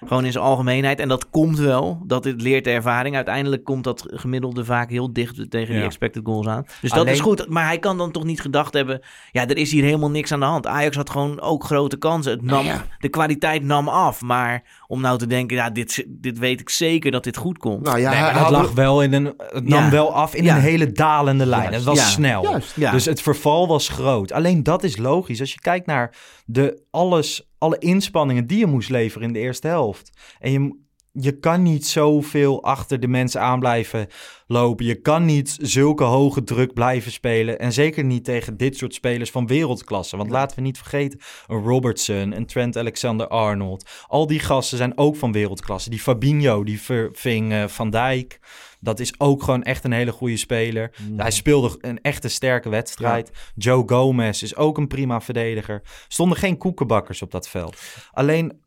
Gewoon in zijn algemeenheid. En dat komt wel. Dat het leert de ervaring. Uiteindelijk komt dat gemiddelde vaak heel dicht tegen die expected goals aan. Dus dat is goed. Maar hij kan dan toch niet gedacht hebben... Ja, er is hier helemaal niks aan de hand. Ajax had gewoon ook grote kansen. Het nam, De kwaliteit nam af. Maar om nou te denken... Ja, dit, dit weet ik zeker dat dit goed komt. Nou ja, Nee, maar haalde- lag wel in een... Het nam Ja. wel af in Ja. een hele dalende lijn. Juist. Het was Ja. snel. Juist. Ja. Dus het verval was groot. Alleen dat is logisch. Als je kijkt naar de alles, alle inspanningen die je moest leveren in de eerste helft. En je, je kan niet zoveel achter de mensen aan blijven lopen. Je kan niet zulke hoge druk blijven spelen. En zeker niet tegen dit soort spelers van wereldklasse. Want laten we niet vergeten, een Robertson, een Trent Alexander-Arnold. Al die gasten zijn ook van wereldklasse. Die Fabinho, die verving eh, Van Dijk. Dat is ook gewoon echt een hele goede speler. Hij speelde een echte sterke wedstrijd. Joe Gomez is ook een prima verdediger. Stonden geen koekenbakkers op dat veld. Alleen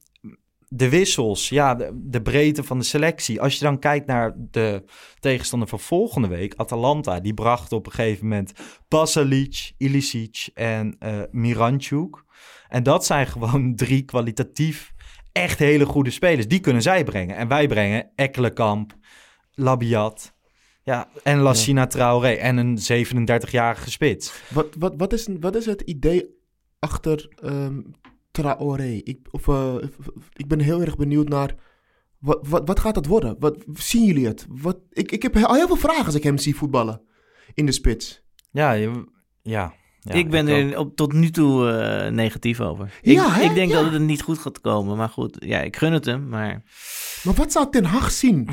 de wissels, ja, de, de breedte van de selectie. Als je dan kijkt naar de tegenstander van volgende week, Atalanta, die bracht op een gegeven moment Pasalic, Ilicic en eh Miranchuk. En dat zijn gewoon drie kwalitatief echt hele goede spelers. Die kunnen zij brengen. En wij brengen Ekkelenkamp, Labiat, ja, en Lassina Traoré en een 37-jarige spits. Wat, wat, wat, is, wat is het idee achter ehm Traoré? Ik, of, eh, ik ben heel erg benieuwd naar... Wat, wat, wat gaat dat worden? Wat, zien jullie het? Wat, ik, ik heb al heel veel vragen als ik hem zie voetballen. In de spits. Ja, je- ja. ja ik ben er op, tot nu toe eh, negatief over. Ja, ik, hè? ik denk Ja. dat het niet goed gaat komen. Maar goed, ja, ik gun het hem. Maar Maar wat zou Ten Hag zien?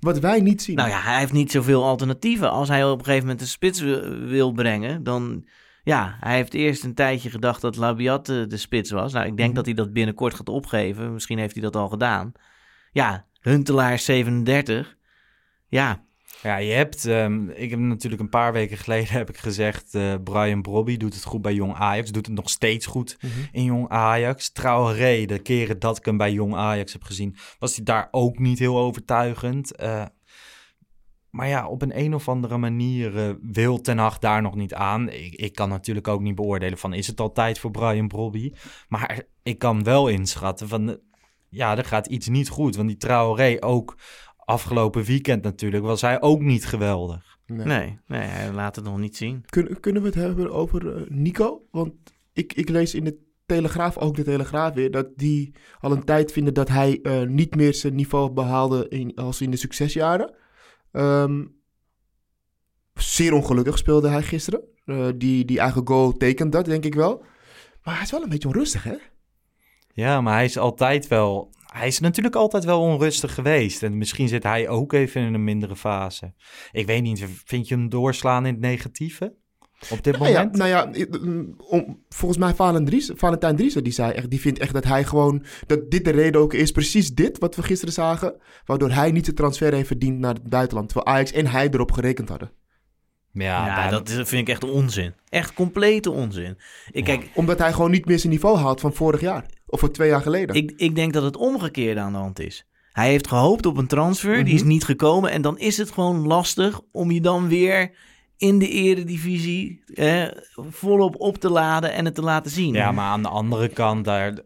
Wat wij niet zien. nou ja, hij heeft niet zoveel alternatieven. Als hij op een gegeven moment de spits wil, wil brengen, dan... Ja, hij heeft eerst een tijdje gedacht dat Labiat eh, de spits was. Nou, ik denk Mhm. dat hij dat binnenkort gaat opgeven. Misschien heeft hij dat al gedaan. Ja, Huntelaar is 37. Ja, Ja, je hebt, ehm, ik heb natuurlijk een paar weken geleden heb ik gezegd, eh, Brian Brobby doet het goed bij Jong Ajax, doet het nog steeds goed Mhm. in Jong Ajax. Traoré, de keren dat ik hem bij Jong Ajax heb gezien, was hij daar ook niet heel overtuigend. Eh, maar ja, op een een of andere manier eh, wil Ten Hag daar nog niet aan. Ik, ik kan natuurlijk ook niet beoordelen van, is het al tijd voor Brian Brobby? Maar ik kan wel inschatten van, eh, ja, er gaat iets niet goed. Want die Traoré ook afgelopen weekend natuurlijk was hij ook niet geweldig. Nee. nee, nee, hij laat het nog niet zien. Kun- kunnen we het hebben over eh, Nico? Want ik, ik lees in de Telegraaf, ook de Telegraaf weer, dat die al een tijd vinden dat hij eh, niet meer zijn niveau behaalde in, als in de succesjaren. Ehm, zeer ongelukkig speelde hij gisteren. Eh, die, die eigen goal tekent dat, denk ik wel. Maar hij is wel een beetje onrustig, hè? Ja, maar hij is altijd wel. Hij is natuurlijk altijd wel onrustig geweest. En misschien zit hij ook even in een mindere fase. Ik weet niet, vind je hem doorslaan in het negatieve? Op dit Nou ja, moment? nou ja, mm, om, volgens mij Valen Dries, Valentijn Driessen, die zei echt, die vindt echt dat hij gewoon, dat dit de reden ook is, precies dit wat we gisteren zagen, waardoor hij niet zijn transfer heeft verdiend naar het buitenland, terwijl Ajax en hij erop gerekend hadden. ja, Ja, daar- dat is, vind ik echt onzin. Echt complete onzin. Ik, kijk, Omdat hij gewoon niet meer zijn niveau haalt van vorig jaar, of van twee jaar geleden. ik, ik denk dat het omgekeerde aan de hand is. Hij heeft gehoopt op een transfer, die is Mhm. niet gekomen. En dan is het gewoon lastig om je dan weer in de eredivisie eh, volop op te laden en het te laten zien. Ja, maar aan de andere kant, daar,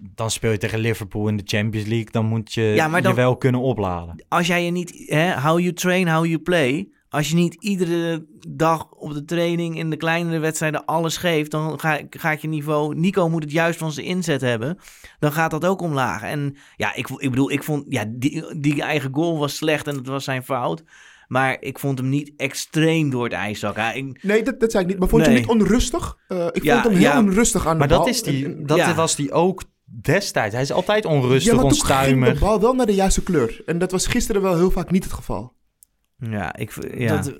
dan speel je tegen Liverpool in de Champions League. Dan moet je Ja, maar dan- je wel kunnen opladen. Als jij je niet, hè, how you train, how you play. Als je niet iedere dag op de training in de kleinere wedstrijden alles geeft, dan ga, gaat je niveau. Nico moet het juist van zijn inzet hebben. Dan gaat dat ook omlaag. En ja, ik, ik bedoel, ik vond ja, die, die eigen goal was slecht en het was zijn fout. Maar ik vond hem niet extreem door het ijs zakken. Nee, dat, dat zei ik niet. Maar vond je hem niet onrustig? Eh, ik Ja, vond hem heel ja. onrustig aan de Maar bal. dat, is die, En- en- dat ja. was die ook destijds. Hij is altijd onrustig, ja, maar toen ging de onstuimig. bal wel naar de juiste kleur. En dat was gisteren wel heel vaak niet het geval. ja, ik, ja. Dat,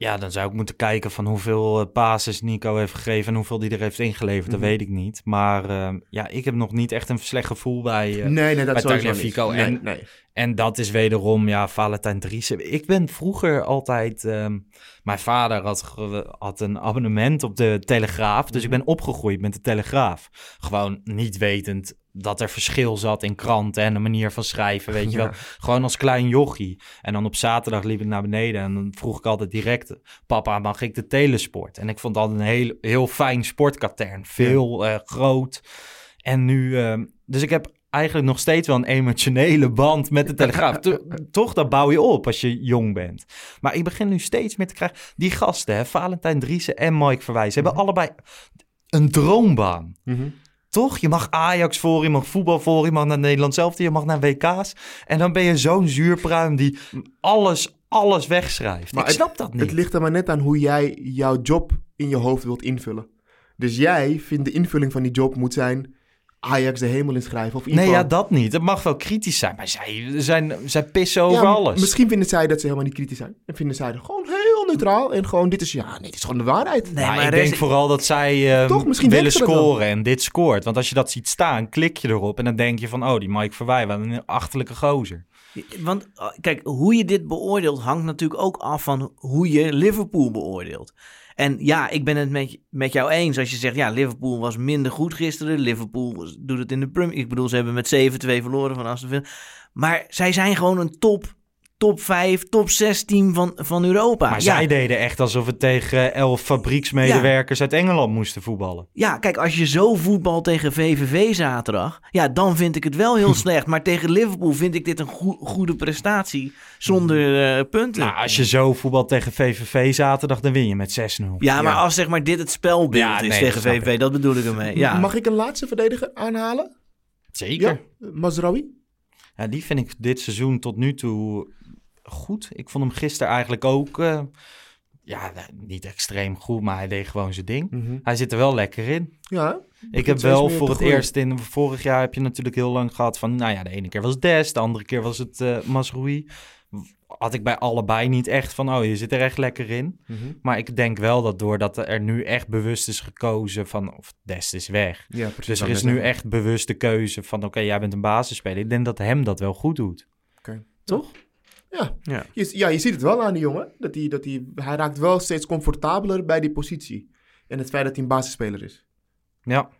ja, dan zou ik moeten kijken van hoeveel eh, passes Nico heeft gegeven en hoeveel die er heeft ingeleverd. Dat Mhm. weet ik niet. Maar eh, ja, ik heb nog niet echt een slecht gevoel bij, eh, nee, nee, dat bij. En- Nee, nee. En dat is wederom, ja, Valentijn Driessen. Ik ben vroeger altijd... ehm, mijn vader had, had een abonnement op de Telegraaf. Dus ik ben opgegroeid met de Telegraaf. Gewoon niet wetend dat er verschil zat in kranten en de manier van schrijven, weet je Ja. wel. Gewoon als klein jochie. En dan op zaterdag liep ik naar beneden en dan vroeg ik altijd direct... Papa, mag ik de telesport? En ik vond dat een heel, heel fijn sportkatern. Veel eh, groot. En nu... ehm, dus ik heb eigenlijk nog steeds wel een emotionele band met de Telegraaf. To- toch, dat bouw je op als je jong bent. Maar ik begin nu steeds meer te krijgen... Die gasten, hè, Valentijn Driessen en Mike Verwijs... hebben allebei een droombaan. Mhm. Toch? Je mag Ajax voor, je mag voetbal voor, je mag naar Nederland zelf, je mag naar WK's. En dan ben je zo'n zuurpruim die alles, alles wegschrijft. Maar ik het- snap dat niet. Het ligt er maar net aan hoe jij jouw job in je hoofd wilt invullen. Dus jij vindt de invulling van die job moet zijn... Ajax de hemel inschrijven. Of ieder Nee, ja, dat niet. Het mag wel kritisch zijn, maar zij, zijn, zij pissen Ja, over m- alles. Misschien vinden zij dat ze helemaal niet kritisch zijn. En vinden zij er gewoon heel neutraal. En gewoon, dit is, ja, nee, dit is gewoon de waarheid. Nee, Maar maar ik is- denk vooral dat zij eh, Toch? Misschien willen scoren en dit scoort. Want als je dat ziet staan, klik je erop en dan denk je van... oh, die Mike Verwij, wat een achterlijke gozer. Want uh, kijk, hoe je dit beoordeelt hangt natuurlijk ook af van hoe je Liverpool beoordeelt. En ja, ik ben het met, met jou eens als je zegt, ja, Liverpool was minder goed gisteren. Liverpool doet het in de Premier. Ik bedoel, ze hebben met 7-2 verloren van Aston Villa. Maar zij zijn gewoon een top, top 5, top 6 team van, van Europa. Maar ja, zij deden echt alsof het tegen elf fabrieksmedewerkers uit Engeland moesten voetballen. ja, kijk, als je zo voetbal tegen VVV zaterdag, ja, dan vind ik het wel heel slecht. Maar tegen Liverpool vind ik dit een goe- goede prestatie zonder eh, punten. Nou, als je zo voetbal tegen VVV zaterdag, dan win je met 6-0. Ja, maar als zeg maar dit het spelbeeld Ja, is nee, tegen VVV, dat bedoel ik ermee. Ja. Mag ik een laatste verdediger aanhalen? Zeker. Ja, Mazraoui. Ja, die vind ik dit seizoen tot nu toe goed. Ik vond hem gisteren eigenlijk ook... eh, ja, niet extreem goed, maar hij deed gewoon zijn ding. Mhm. Hij zit er wel lekker in. Ja. Ik heb wel voor het eerst in... Vorig jaar heb je natuurlijk heel lang gehad van... Nou ja, de ene keer was Des, de andere keer was het eh Masroei. Had ik bij allebei niet echt van... Oh, je zit er echt lekker in. Mhm. Maar ik denk wel dat doordat er nu echt bewust is gekozen van... Of Des is weg. Ja, precies. Dus er is nu echt bewust de keuze van... Oké, jij bent een basisspeler. Ik denk dat hem dat wel goed doet. Oké. Toch? Ja. Ja. Je, ja, je ziet het wel aan die jongen. Dat hij, dat hij, hij raakt wel steeds comfortabeler bij die positie. En het feit dat hij een basisspeler is. Ja.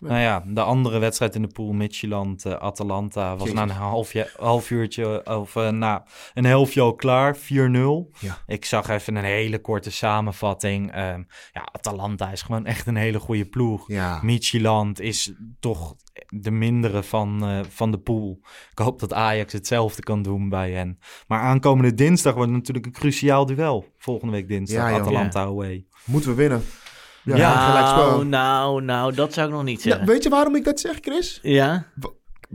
Nou ja, de andere wedstrijd in de pool, Midtjylland, eh, Atalanta, was Jezus. na een half, half uurtje of eh, na een helftje al klaar, 4-0. Ja. Ik zag even een hele korte samenvatting. Ehm, ja, Atalanta is gewoon echt een hele goede ploeg. Ja. Midtjylland is toch de mindere van, eh, van de pool. Ik hoop dat Ajax hetzelfde kan doen bij hen. Maar aankomende dinsdag wordt natuurlijk een cruciaal duel. Volgende week dinsdag, Ja. Atalanta away. Moeten we winnen. Ja, nou, nou, nou, dat zou ik nog niet zeggen. weet je waarom ik dat zeg, Chris? Ja?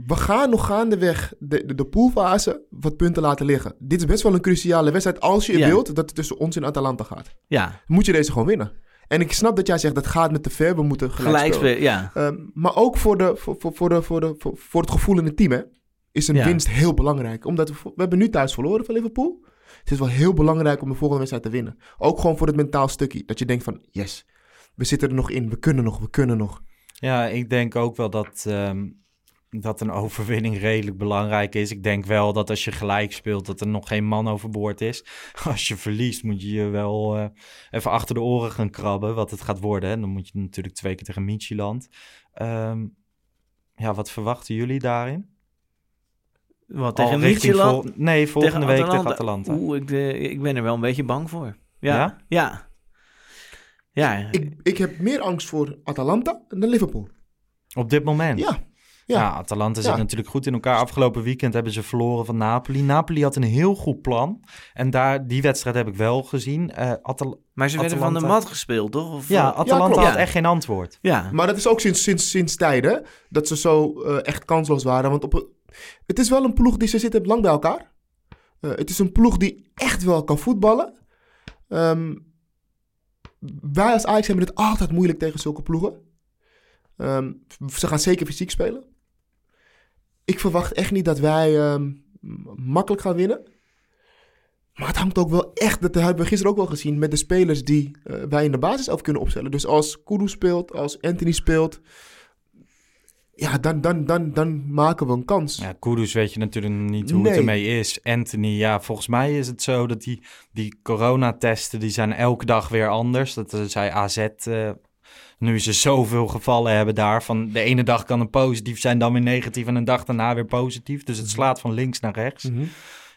We gaan nog gaandeweg de, de, de poolfase wat punten laten liggen. Dit is best wel een cruciale wedstrijd als je Ja. wilt dat het tussen ons en Atalanta gaat. Ja, Moet je deze gewoon winnen. En ik snap dat jij zegt dat gaat met te ver, we moeten gelijk, gelijk spelen. ja. Ehm, maar ook voor, de, voor, voor, voor, de, voor, de, voor, voor het gevoel in het team hè, is een winst heel belangrijk. Omdat we, we hebben nu thuis verloren van Liverpool. Het is wel heel belangrijk om de volgende wedstrijd te winnen. Ook gewoon voor het mentaal stukje. Dat je denkt van, yes, we zitten er nog in. We kunnen nog, we kunnen nog. Ja, ik denk ook wel dat, ehm, dat een overwinning redelijk belangrijk is. Ik denk wel dat als je gelijk speelt, dat er nog geen man overboord is. Als je verliest, moet je je wel eh, even achter de oren gaan krabben, wat het gaat worden. En dan moet je natuurlijk twee keer tegen Midtjylland. Ehm, ja, wat verwachten jullie daarin? Wat Al tegen vol- nee, volgende week tegen Atalanta. Oeh, ik, eh, ik ben er wel een beetje bang voor. Ja. Ja? Ja. Ja. Ik, ik heb meer angst voor Atalanta dan Liverpool. Op dit moment. Ja. Ja, Ja. Atalanta Ja. zit natuurlijk goed in elkaar. Afgelopen weekend hebben ze verloren van Napoli. Napoli had een heel goed plan. En daar, die wedstrijd heb ik wel gezien. Eh, Atal- maar ze werden van de mat gespeeld, toch? Of, ja, Atalanta had echt geen antwoord. ja. Maar dat is ook sinds, sinds, sinds tijden dat ze zo eh, echt kansloos waren. Want op, het is wel een ploeg die ze zitten lang bij elkaar. Eh, het is een ploeg die echt wel kan voetballen. Ehm, wij als Ajax hebben het altijd moeilijk tegen zulke ploegen. Ehm, ze gaan zeker fysiek spelen. Ik verwacht echt niet dat wij ehm, makkelijk gaan winnen. Maar het hangt ook wel echt, dat hebben we gisteren ook wel gezien, met de spelers die eh, wij in de basis elf kunnen opstellen. Dus als Kudu speelt, als Anthony speelt, ja, dan, dan, dan, dan maken we een kans. Ja, Kudus weet je natuurlijk niet hoe Nee. het ermee is. Anthony, ja, volgens mij is het zo dat die, die coronatesten, die zijn elke dag weer anders. Dat eh, zei AZ, eh, nu ze zoveel gevallen hebben daar, van de ene dag kan een positief zijn, dan weer negatief en een dag daarna weer positief. Dus het slaat van links naar rechts. Mhm.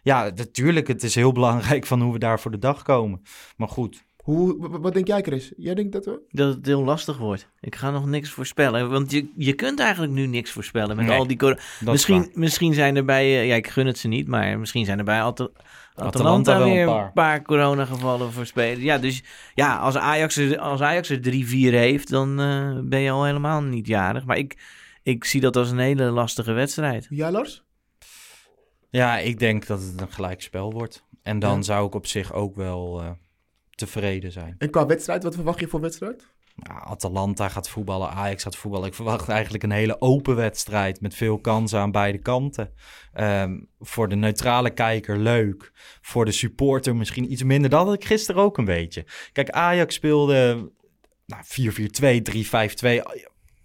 Ja, natuurlijk, het is heel belangrijk van hoe we daar voor de dag komen. Maar goed, Hoe, wat denk jij, Chris? Jij denkt dat we... Dat het heel lastig wordt. Ik ga nog niks voorspellen. Want je, je kunt eigenlijk nu niks voorspellen met Nee, al die... cor- dat is Misschien, misschien zijn er bij... eh, ja, ik gun het ze niet, maar misschien zijn er bij Atal- Atalanta, Atalanta wel een weer paar. een paar coronagevallen voor spelen. Ja, dus ja, als Ajax er, als Ajax er drie, vier heeft, dan eh, ben je al helemaal niet jarig. Maar ik, ik zie dat als een hele lastige wedstrijd. Ja, Lars? Ja, ik denk dat het een gelijkspel wordt. En dan Ja. zou ik op zich ook wel eh, tevreden zijn. En qua wedstrijd, wat verwacht je voor wedstrijd? Ja, Atalanta gaat voetballen, Ajax gaat voetballen. Ik verwacht eigenlijk een hele open wedstrijd met veel kansen aan beide kanten. Ehm, voor de neutrale kijker leuk. Voor de supporter misschien iets minder. Dat had ik gisteren ook een beetje. Kijk, Ajax speelde nou, 4-4-2, 3-5-2.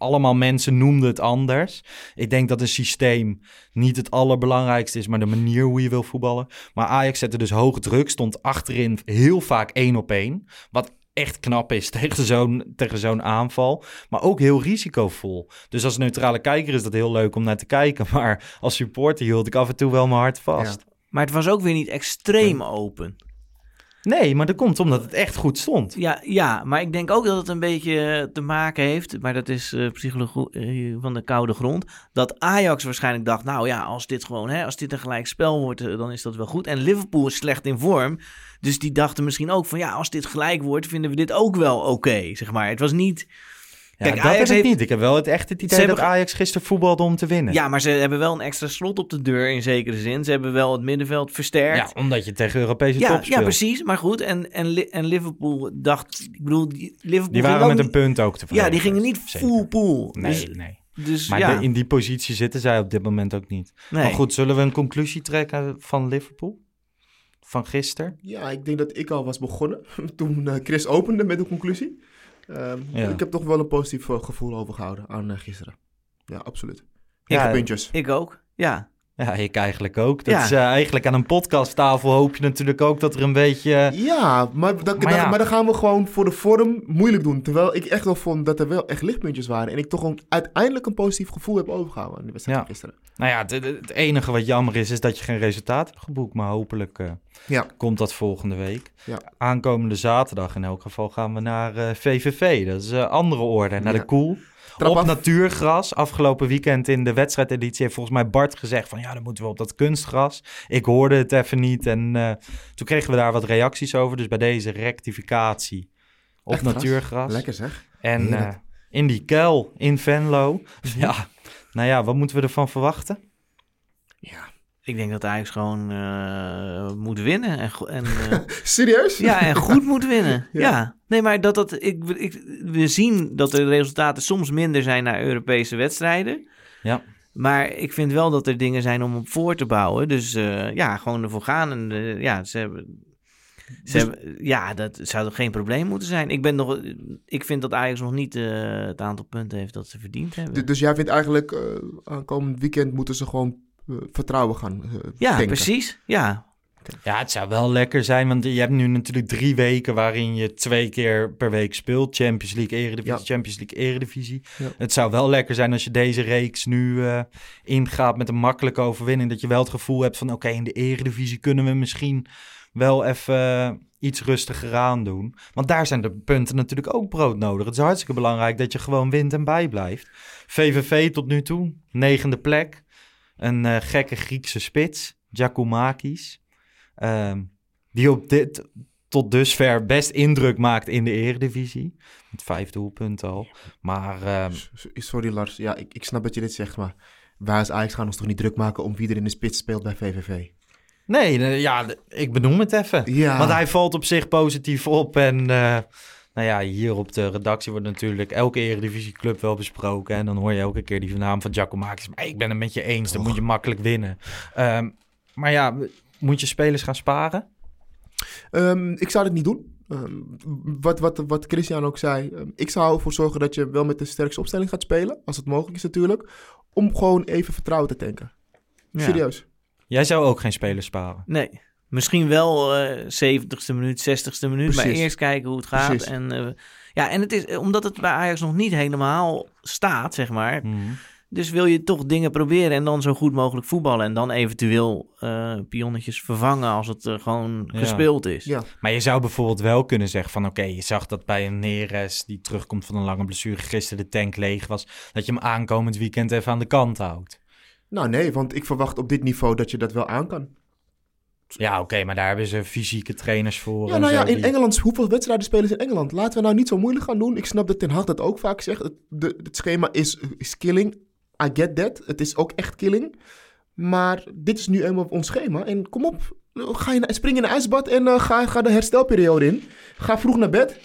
Allemaal mensen noemden het anders. Ik denk dat een systeem niet het allerbelangrijkste is, maar de manier hoe je wil voetballen. Maar Ajax zette dus hoog druk, stond achterin heel vaak één op één. Wat echt knap is tegen zo'n, tegen zo'n aanval. Maar ook heel risicovol. Dus als neutrale kijker is dat heel leuk om naar te kijken. Maar als supporter hield ik af en toe wel mijn hart vast. Maar het was ook weer niet extreem open. Nee, maar dat komt omdat het echt goed stond. Ja, ja, maar ik denk ook dat het een beetje eh, te maken heeft, maar dat is eh, psychologie van de koude grond, dat Ajax waarschijnlijk dacht, nou ja, als dit gewoon, hè, als dit een gelijk spel wordt, eh, dan is dat wel goed. En Liverpool is slecht in vorm, dus die dachten misschien ook van, ja, als dit gelijk wordt, vinden we dit ook wel oké, zeg maar. Het was niet... Ja, Kijk, dat Ajax heb ik heeft- niet. Ik heb wel het echt het idee Ze dat hebben- Ajax gisteren voetbalde om te winnen. Ja, maar ze hebben wel een extra slot op de deur in zekere zin. Ze hebben wel het middenveld versterkt. Ja, omdat je tegen Europese Ja, top ja, speelt. precies. Maar goed, en, en, en Liverpool dacht, ik bedoel, die- Liverpool Die waren met een punt ook tevreden. Ja, die gingen niet Zeker. full pool. Nee, Dus, nee. dus Maar ja, de- in die positie zitten zij op dit moment ook niet. nee. Maar goed, zullen we een conclusie trekken van Liverpool? Van gisteren? Ja, ik denk dat ik al was begonnen toen eh, Chris opende met de conclusie. Ehm, Ja. Ik heb toch wel een positief eh, gevoel overgehouden aan eh, gisteren. Ja, absoluut. Ja, Negen puntjes. Ik ook, ja. Ja, ik eigenlijk ook. Dat Ja. is eh, eigenlijk aan een podcasttafel hoop je natuurlijk ook dat er een beetje... Ja, maar, dan, Maar dan- ja. maar dan gaan we gewoon voor de vorm moeilijk doen. Terwijl ik echt wel vond dat er wel echt lichtpuntjes waren. En ik toch een, uiteindelijk een positief gevoel heb overgehouden aan de wedstrijd Ja. gisteren. Nou ja, het, enige wat jammer is, is dat je geen resultaat hebt geboekt. Maar hopelijk eh, Ja. komt dat volgende week. Ja. Aankomende zaterdag in elk geval gaan we naar eh, VVV. Dat is een andere orde. Naar de Koel. Trap op af. natuurgras. Afgelopen weekend in de wedstrijdeditie heeft volgens mij Bart gezegd van ja, dan moeten we op dat kunstgras. Ik hoorde het even niet en eh, toen kregen we daar wat reacties over. Dus bij deze rectificatie op Echt gras? natuurgras. Lekker zeg. En eh, in die kuil in Venlo. Ja, nou ja, wat moeten we ervan verwachten? Ik denk dat Ajax gewoon eh, moet winnen. En, en, eh, Serieus? ja, en goed moet winnen. Ja. ja. Nee, maar dat dat... Ik, ik, we zien dat de resultaten soms minder zijn naar Europese wedstrijden. Ja. Maar ik vind wel dat er dingen zijn om op voor te bouwen. Dus eh, ja, gewoon ervoor gaan. En ja, ze hebben... Ze Dus- hebben, ja, dat zou toch geen probleem moeten zijn. Ik, ben nog, ik vind dat Ajax nog niet het aantal punten heeft dat ze verdiend hebben. Dus jij vindt eigenlijk, eh, aankomend weekend moeten ze gewoon vertrouwen gaan eh, ja, denken. precies. Ja, Ja, het zou wel lekker zijn, want je hebt nu natuurlijk drie weken waarin je twee keer per week speelt. Champions League, Eredivisie, Ja. Champions League, Eredivisie. Ja. Het zou wel lekker zijn als je deze reeks nu eh, ingaat met een makkelijke overwinning. Dat je wel het gevoel hebt van oké, in de Eredivisie kunnen we misschien wel even, iets rustiger aan doen. Want daar zijn de punten natuurlijk ook broodnodig. Het is hartstikke belangrijk dat je gewoon wint en bijblijft. VVV tot nu toe, negende plek. Een eh, gekke Griekse spits, Giacomakis. Ehm, die op dit tot dusver best indruk maakt in de eredivisie. Met vijf doelpunten al. Maar ehm, Sorry Lars, ja, ik, ik snap dat je dit zegt, maar wij als Ajax gaan ons toch niet druk maken om wie er in de spits speelt bij VVV? nee, ja, ik benoem het even. Ja. Want hij valt op zich positief op. En eh, nou ja, hier op de redactie wordt natuurlijk elke eredivisieclub wel besproken. En dan hoor je elke keer die naam van Giacomakis. Maar ik ben het met je eens, dan moet je makkelijk winnen. Ehm, maar ja, moet je spelers gaan sparen? Ehm, ik zou dit niet doen. Ehm, wat, wat, wat Christian ook zei, ik zou ervoor zorgen dat je wel met de sterkste opstelling gaat spelen, als het mogelijk is natuurlijk, om gewoon even vertrouwen te tanken. Ja. Serieus. Jij zou ook geen spelers sparen. Nee. Misschien wel eh 70ste minuut, 60ste minuut. Maar eerst kijken hoe het gaat. Precies. En, eh, ja, en het is eh, omdat het bij Ajax nog niet helemaal staat, zeg maar. Mhm. Dus wil je toch dingen proberen en dan zo goed mogelijk voetballen. En dan eventueel eh pionnetjes vervangen als het eh, gewoon Ja. gespeeld is. Ja. Maar je zou bijvoorbeeld wel kunnen zeggen van... oké, je zag dat bij een Neres die terugkomt van een lange blessure... gisteren de tank leeg was... dat je hem aankomend weekend even aan de kant houdt. Nou nee, want ik verwacht op dit niveau dat je dat wel aan kan. Ja, oké, maar daar hebben ze fysieke trainers voor. Ja, nou ja, in die- Engeland, hoeveel wedstrijden spelen ze in Engeland? Laten we nou niet zo moeilijk gaan doen. Ik snap dat Ten Hag dat ook vaak zegt. Het, de, het schema is, is killing. I get that. Het is ook echt killing. Maar dit is nu eenmaal ons schema. En kom op, ga je naar, spring in een ijsbad en eh, ga, ga de herstelperiode in. Ga vroeg naar bed.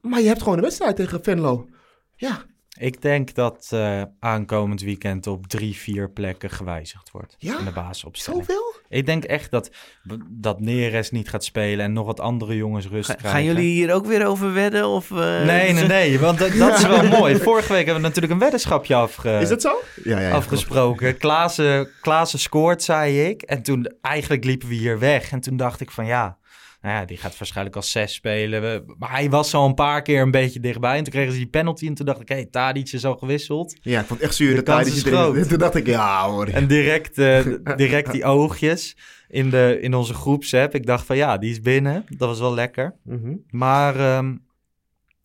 Maar je hebt gewoon een wedstrijd tegen Venlo. Ja, Ik denk dat eh, aankomend weekend op drie, vier plekken gewijzigd wordt. Ja? In de basisopstelling. zoveel? Ik denk echt dat, dat Neres niet gaat spelen en nog wat andere jongens rust Ga- krijgen. gaan jullie hier ook weer over wedden? Of, eh, Nee, nee, nee, want dat, dat is wel mooi. Vorige week hebben we natuurlijk een weddenschapje afge... Is dat zo? Ja, ja, ja. afgesproken. Klaassen, Klaassen scoort, zei ik. En toen eigenlijk liepen we hier weg. En toen dacht ik van ja, nou ja, die gaat waarschijnlijk als zes spelen. Maar hij was al een paar keer een beetje dichtbij. En toen kregen ze die penalty. En toen dacht ik, hé, hey, Tadic is al gewisseld. Ja, ik vond het echt zuur. De is erin-. Toen dacht ik, ja hoor. En direct, eh, direct die oogjes in, de, in onze groepsapp. Ik dacht van ja, die is binnen. Dat was wel lekker. Mhm. Maar ehm,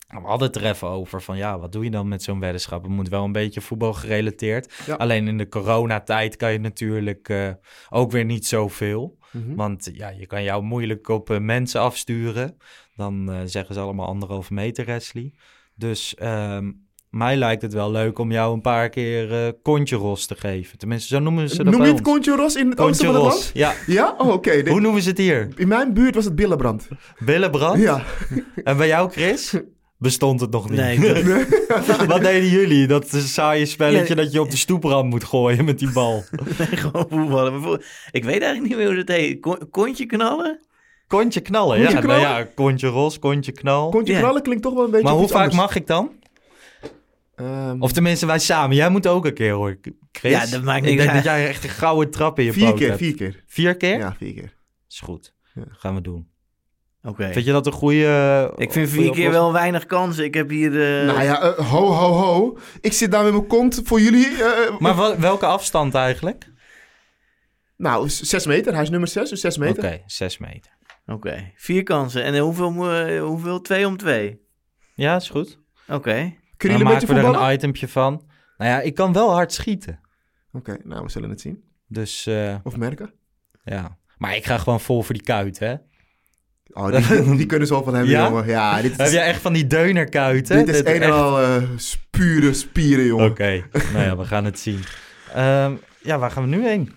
we hadden het er even over van ja, wat doe je dan met zo'n weddenschap? Het moet wel een beetje voetbal gerelateerd. Ja. Alleen in de coronatijd kan je natuurlijk eh, ook weer niet zoveel. Mhm. Want ja, je kan jou moeilijk op eh, mensen afsturen. Dan eh, zeggen ze allemaal anderhalve meter wrestling. Dus ehm, mij lijkt het wel leuk om jou een paar keer eh kontje ros te geven. Tenminste, zo noemen ze dat Noem je het ons. Kontje Ros in het oosten van het land? Ja. Ja? Oh, oké. Hoe noemen ze het hier? In mijn buurt was het Billenbrand. Billenbrand? Ja. En bij jou, Chris? Bestond het nog niet? Nee, dat- Wat deden jullie? Dat saaie spelletje Ja. dat je op de stoeprand moet gooien met die bal. nee, gewoon voetballen. Ik weet eigenlijk niet meer hoe dat heet. Kon- Kontje knallen? Kontje knallen, Kontje ja. knallen? Nou ja, kontje ros, kontje knal. Kontje Ja. knallen klinkt toch wel een beetje maar hoe vaak anders. mag ik dan? Ehm, Of tenminste, wij samen. Jij moet ook een keer hoor, Chris. Ja, dat maakt Ik niks denk uit. dat jij echt een gouden trap in je vier poot keer, hebt. vier keer. Vier keer? Ja, vier keer. Is goed. Ja. Gaan we doen. Oké. Vind je dat een goede... Ik vind vier keer wel weinig kansen. Ik heb hier... eh, nou ja, eh, ho, ho, ho. Ik zit daar met mijn kont voor jullie. eh, Maar wel- welke afstand eigenlijk? Nou, zes meter. Hij is nummer zes, dus zes Oké, meter. zes meter. Oké, vier kansen. En hoeveel, hoeveel? Twee om twee? Ja, is goed. Oké. Kunnen Dan maken we er een itempje van. Nou ja, ik kan wel hard schieten. Oké, nou, we zullen het zien. Dus eh, Of merken. ja. Maar ik ga gewoon vol voor die kuit, hè? Oh, die, die kunnen ze wel van hebben, Ja? jongen. Ja, dit Heb jij echt van die deunerkuiten? dit is Dit een en echt- al eh, pure spieren, jongen. Oké, nou ja, we gaan het zien. Ehm, ja, waar gaan we nu heen?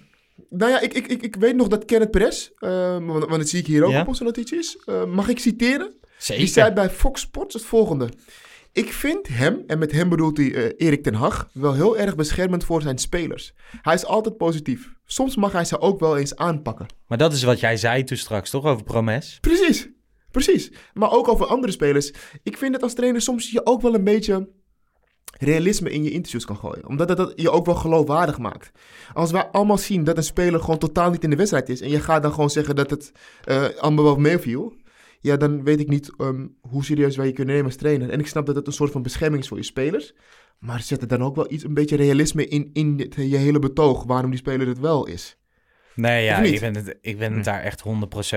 Nou ja, ik, ik, ik, ik weet nog dat Kenneth Perez, eh, want, want dat zie ik hier ook Ja? op onze notities, eh, mag ik citeren? Zeker. Die zei bij Fox Sports het volgende. Ik vind hem, en met hem bedoelt hij eh, Erik ten Hag, wel heel erg beschermend voor zijn spelers. Hij is altijd positief. Soms mag hij ze ook wel eens aanpakken. Maar dat is wat jij zei toen straks, toch? Over Promes? Precies, precies. Maar ook over andere spelers. Ik vind dat als trainer soms je ook wel een beetje realisme in je interviews kan gooien. Omdat dat, dat je ook wel geloofwaardig maakt. Als wij allemaal zien dat een speler gewoon totaal niet in de wedstrijd is... en je gaat dan gewoon zeggen dat het eh, allemaal wel meeviel... ja, dan weet ik niet ehm, hoe serieus wij je kunnen nemen als trainer. En ik snap dat het een soort van bescherming is voor je spelers... maar zet er dan ook wel iets, een beetje realisme in, in het- je hele betoog... waarom die speler het wel is. Nee, ja, ik ben het, ik ben het daar echt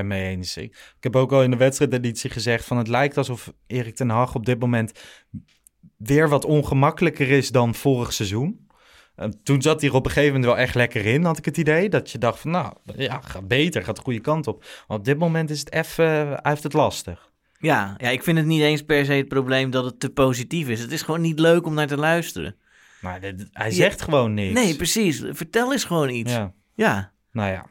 100% mee eens. Ik, ik heb ook al in de wedstrijdeditie gezegd van het lijkt alsof Erik ten Hag op dit moment weer wat ongemakkelijker is dan vorig seizoen. Eh, toen zat hij er op een gegeven moment wel echt lekker in, had ik het idee. Dat je dacht van, nou, ja, gaat beter, gaat de goede kant op. Maar op dit moment is het even, hij heeft het lastig. Ja, ja, ik vind het niet eens per se het probleem dat het te positief is. Het is gewoon niet leuk om naar te luisteren. Maar dit- hij Ja. zegt gewoon niks. Nee, precies. Vertel eens gewoon iets. Ja. Ja, nou ja,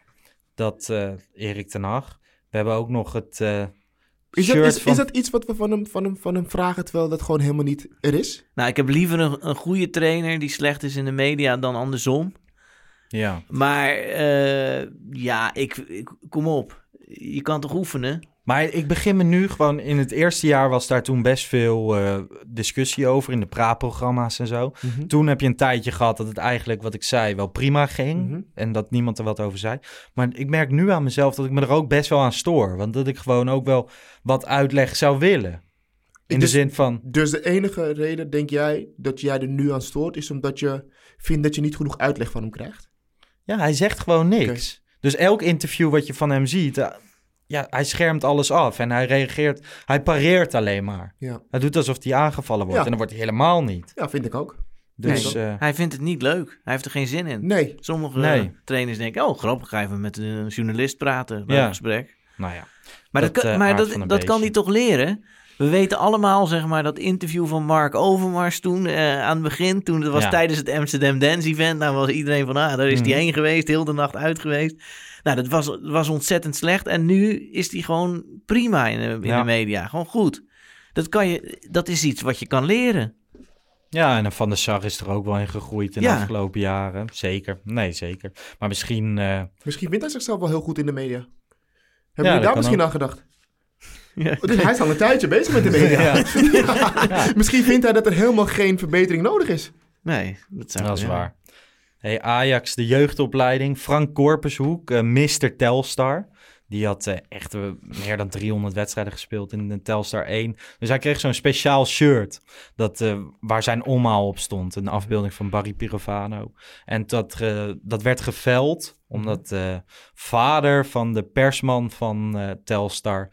dat eh Erik ten Hag. We hebben ook nog het eh, Is dat, is, van... is dat iets wat we van hem, van, hem, van hem vragen, terwijl dat gewoon helemaal niet er is? Nou, ik heb liever een, een goede trainer die slecht is in de media dan andersom. Ja, Maar eh, ja, ik, ik, kom op. Je kan toch oefenen? Maar ik begin me nu gewoon... In het eerste jaar was daar toen best veel eh, discussie over in de praatprogramma's en zo. Mhm. Toen heb je een tijdje gehad dat het eigenlijk, wat ik zei, wel prima ging. Mhm. En dat niemand er wat over zei. Maar ik merk nu aan mezelf dat ik me er ook best wel aan stoor. Want dat ik gewoon ook wel wat uitleg zou willen. In de Dus- zin van... Dus de enige reden, denk jij, dat jij er nu aan stoort, is omdat je vindt dat je niet genoeg uitleg van hem krijgt? Ja, hij zegt gewoon niks. Dus elk interview wat je van hem ziet, eh, ja, hij schermt alles af en hij reageert, hij pareert alleen maar. Ja, Hij doet alsof hij aangevallen wordt Ja. en dan wordt hij helemaal niet. ja vind ik ook. Dus Nee. eh, Hij vindt het niet leuk. Hij heeft er geen zin in. Nee, Sommige Nee. trainers denken, oh grappig, ga even met een journalist praten bij Ja. een gesprek. nou ja, Maar dat, Dat, kan, eh, maar dat, dat kan hij toch leren? We weten allemaal, zeg maar, dat interview van Mark Overmars toen eh, aan het begin. Toen dat was Ja. tijdens het Amsterdam Dance Event. Nou was iedereen van, ah, daar is hij Mhm. heen geweest, heel de nacht uit geweest. Nou, dat was, was ontzettend slecht. En nu is hij gewoon prima in, de, in Ja. de media. Gewoon goed. Dat, kan je, dat is iets wat je kan leren. ja, en Van der Sar is er ook wel in gegroeid in de afgelopen jaren. Zeker, nee zeker. Maar misschien, eh, misschien vindt hij zichzelf wel heel goed in de media. Hebben jullie daar misschien ook. aan gedacht? Ja. Dus hij is al een tijdje bezig met de media. Ja. Misschien vindt hij dat er helemaal geen verbetering nodig is. Nee, dat, zou dat is waar. Hey, Ajax, de jeugdopleiding. Frank Korpershoek, eh Mr. Telstar. Die had eh, echt eh, meer dan 300 wedstrijden gespeeld in de Telstar 1. Dus hij kreeg zo'n speciaal shirt dat, waar zijn omhaal op stond. Een afbeelding van Barry Pirovano. En dat, dat werd geveld omdat de vader van de persman van Telstar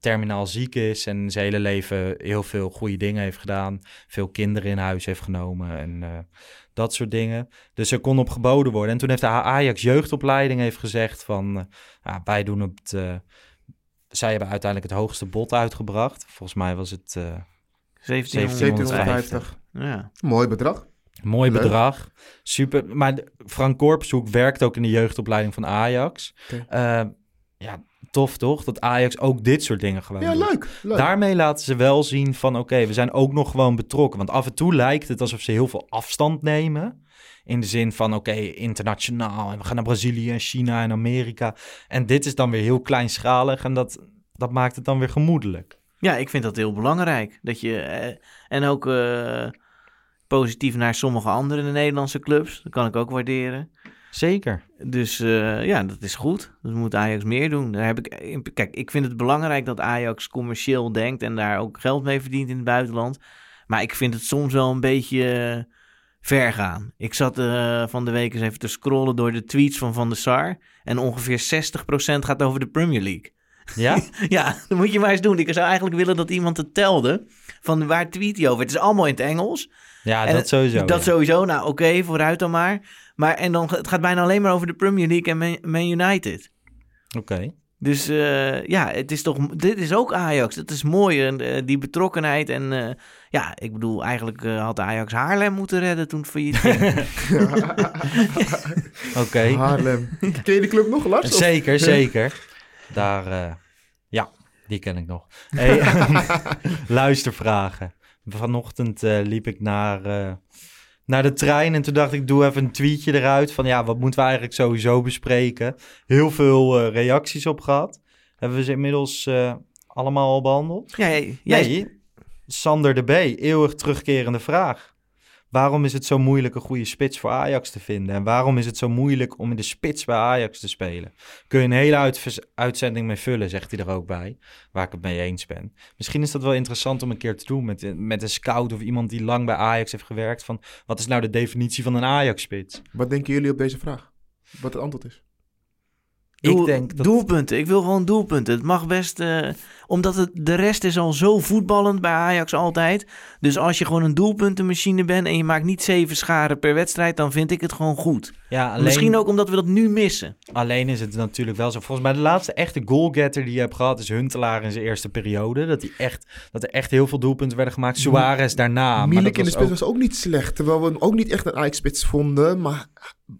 terminaal ziek is. En zijn hele leven heel veel goede dingen heeft gedaan. Veel kinderen in huis heeft genomen en dat soort dingen. Dus er kon op geboden worden. En toen heeft de Ajax jeugdopleiding heeft gezegd van... eh, ja, wij doen het... eh, zij hebben uiteindelijk het hoogste bod uitgebracht. Volgens mij was het eh 1750. Ja. Mooi bedrag. mooi Leuk. bedrag. Super. Maar Frank Korpshoek werkt ook in de jeugdopleiding van Ajax. Ja, tof toch? Dat Ajax ook dit soort dingen gewoon Ja, doet. leuk. leuk. Daarmee laten ze wel zien van oké, we zijn ook nog gewoon betrokken. Want af en toe lijkt het alsof ze heel veel afstand nemen. In de zin van oké, internationaal. En we gaan naar Brazilië en China en Amerika. En dit is dan weer heel kleinschalig. En dat, dat maakt het dan weer gemoedelijk. Ja, ik vind dat heel belangrijk. Dat je, eh, en ook eh, positief naar sommige andere Nederlandse clubs. Dat kan ik ook waarderen. Zeker. Dus eh, ja, dat is goed. Dat moet Ajax meer doen. Daar heb ik, kijk, ik vind het belangrijk dat Ajax commercieel denkt en daar ook geld mee verdient in het buitenland. Maar ik vind het soms wel een beetje eh, ver gaan. Ik zat eh, van de week eens even te scrollen door de tweets van Van der Sar. En ongeveer 60% gaat over de Premier League. Ja? Ja, dat moet je maar eens doen. Ik zou eigenlijk willen dat iemand het telde. Van waar tweet hij over? Het is allemaal in het Engels. Ja, En dat sowieso. Dat ja. sowieso. Nou, oké, vooruit dan maar. Maar en dan, het gaat bijna alleen maar over de Premier League en Man, Man United. Oké. Dus eh, ja, het is toch, dit is ook Ajax. Dat is mooi, en, eh, die betrokkenheid. En eh, ja, ik bedoel, eigenlijk eh, had Ajax Haarlem moeten redden toen het failliet ging. Oké. Haarlem. Ken je die club nog, Lars? Zeker, zeker. Daar, eh, ja, die ken ik nog. Hey, luistervragen. Vanochtend eh, liep ik naar, eh, naar de trein en toen dacht ik, doe even een tweetje eruit van ja, wat moeten we eigenlijk sowieso bespreken? Heel veel eh, reacties op gehad. Hebben we ze inmiddels eh, allemaal al behandeld? ja, jij, jij- Nee, Sander de B, eeuwig terugkerende vraag. Waarom is het zo moeilijk een goede spits voor Ajax te vinden? En waarom is het zo moeilijk om in de spits bij Ajax te spelen? Kun je een hele uitzending mee vullen, zegt hij er ook bij. Waar ik het mee eens ben. Misschien is dat wel interessant om een keer te doen met, met een scout of iemand die lang bij Ajax heeft gewerkt. Van wat is nou de definitie van een Ajax-spits? Wat denken jullie op deze vraag? Wat het antwoord is? Doel- ik denk dat... Doelpunten. Ik wil gewoon doelpunten. Het mag best... eh, omdat het, de rest is al zo voetballend bij Ajax altijd. Dus als je gewoon een doelpuntenmachine bent... en je maakt niet zeven scharen per wedstrijd... dan vind ik het gewoon goed. Ja, alleen, Misschien ook omdat we dat nu missen. alleen is het natuurlijk wel zo. Volgens mij de laatste echte goalgetter die je hebt gehad... is Huntelaar in zijn eerste periode. Dat, hij echt, dat er echt heel veel doelpunten werden gemaakt. Suarez daarna. maar Milik in de was spits ook- was ook niet slecht. Terwijl we hem ook niet echt een Ajax-spits vonden. Maar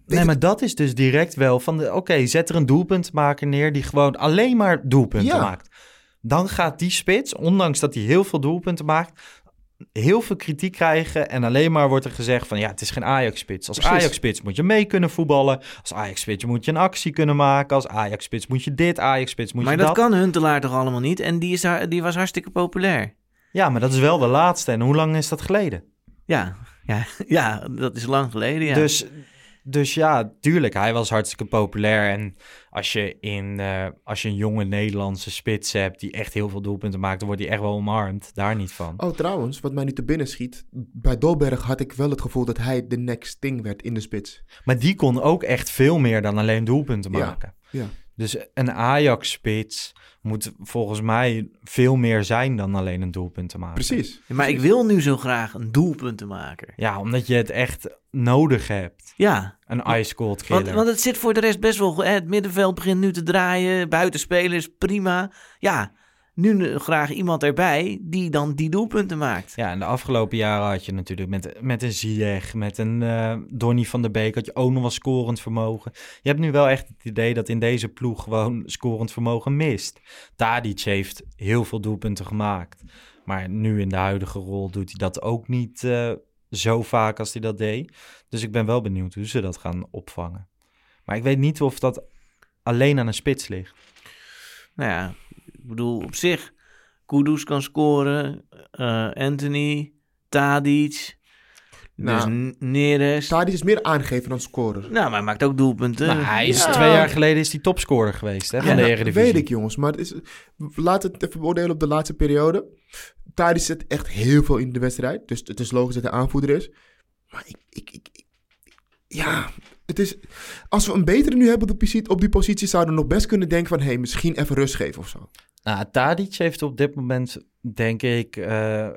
Nee, maar dat is dus direct wel van de... Oké, zet er een doelpuntmaker neer die gewoon alleen maar doelpunten Ja. maakt. Dan gaat die spits, ondanks dat hij heel veel doelpunten maakt... heel veel kritiek krijgen en alleen maar wordt er gezegd van... ja, het is geen Ajax-spits. Als. Ajax-spits moet je mee kunnen voetballen. Als Ajax-spits moet je een actie kunnen maken. Als Ajax-spits moet je dit, Ajax-spits moet Maar je dat dat. kan Huntelaar toch allemaal niet? En die, is, die was hartstikke populair. Ja, maar dat is wel de laatste. En hoe lang is dat geleden? Ja, ja, ja dat is lang geleden, ja. Dus, dus ja, tuurlijk, hij was hartstikke populair. En als je, in, eh, als je een jonge Nederlandse spits hebt die echt heel veel doelpunten maakt, dan wordt hij echt wel omarmd. Daar niet van. Oh, trouwens, wat mij nu te binnen schiet. Bij Dolberg had ik wel het gevoel dat hij de next thing werd in de spits. Maar die kon ook echt veel meer dan alleen doelpunten Ja, maken. ja. Dus een Ajax-spits moet volgens mij veel meer zijn dan alleen een doelpunten maken. Precies. maar ik wil nu zo graag een doelpuntenmaker. Ja, omdat je het echt nodig hebt. Ja, Een ice cold want, killer. want het zit voor de rest best wel... goed. Hè, Het middenveld begint nu te draaien, buitenspelers, prima. Ja, nu graag iemand erbij die dan die doelpunten maakt. Ja, en de afgelopen jaren had je natuurlijk met, met een Ziyech, met een eh Donny van der Beek, had je ook nog wel scorend vermogen. Je hebt nu wel echt het idee dat in deze ploeg gewoon scorend vermogen mist. Tadic heeft heel veel doelpunten gemaakt. Maar nu in de huidige rol doet hij dat ook niet eh, zo vaak als hij dat deed. Dus ik ben wel benieuwd hoe ze dat gaan opvangen. Maar ik weet niet of dat alleen aan een spits ligt. Nou ja, ik bedoel, op zich... Kudus kan scoren, eh, Anthony, Tadic, Nou, dus N- Neres. Tadic is meer aangeven dan scorer. Nou, maar hij maakt ook doelpunten. Nou, hij is Ja. twee jaar geleden is hij topscorer geweest hè, van Ja, de nou, Eredivisie. weet ik jongens, maar het is, laten we het even beoordelen op de laatste periode. Tadic zit echt heel veel in de wedstrijd, dus het is logisch dat hij aanvoerder is. Maar ik, ik, ik, ik- ja, het is, als we een betere nu hebben op die, positie, op die positie, zouden we nog best kunnen denken van, hé, hey, misschien even rust geven of zo. Nou, Tadic heeft op dit moment, denk ik, eh,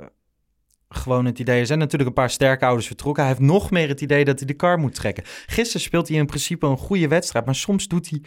gewoon het idee... Er zijn natuurlijk een paar sterke ouders vertrokken. Hij heeft nog meer het idee dat hij de kar moet trekken. Gisteren speelt hij in principe een goede wedstrijd... maar soms doet hij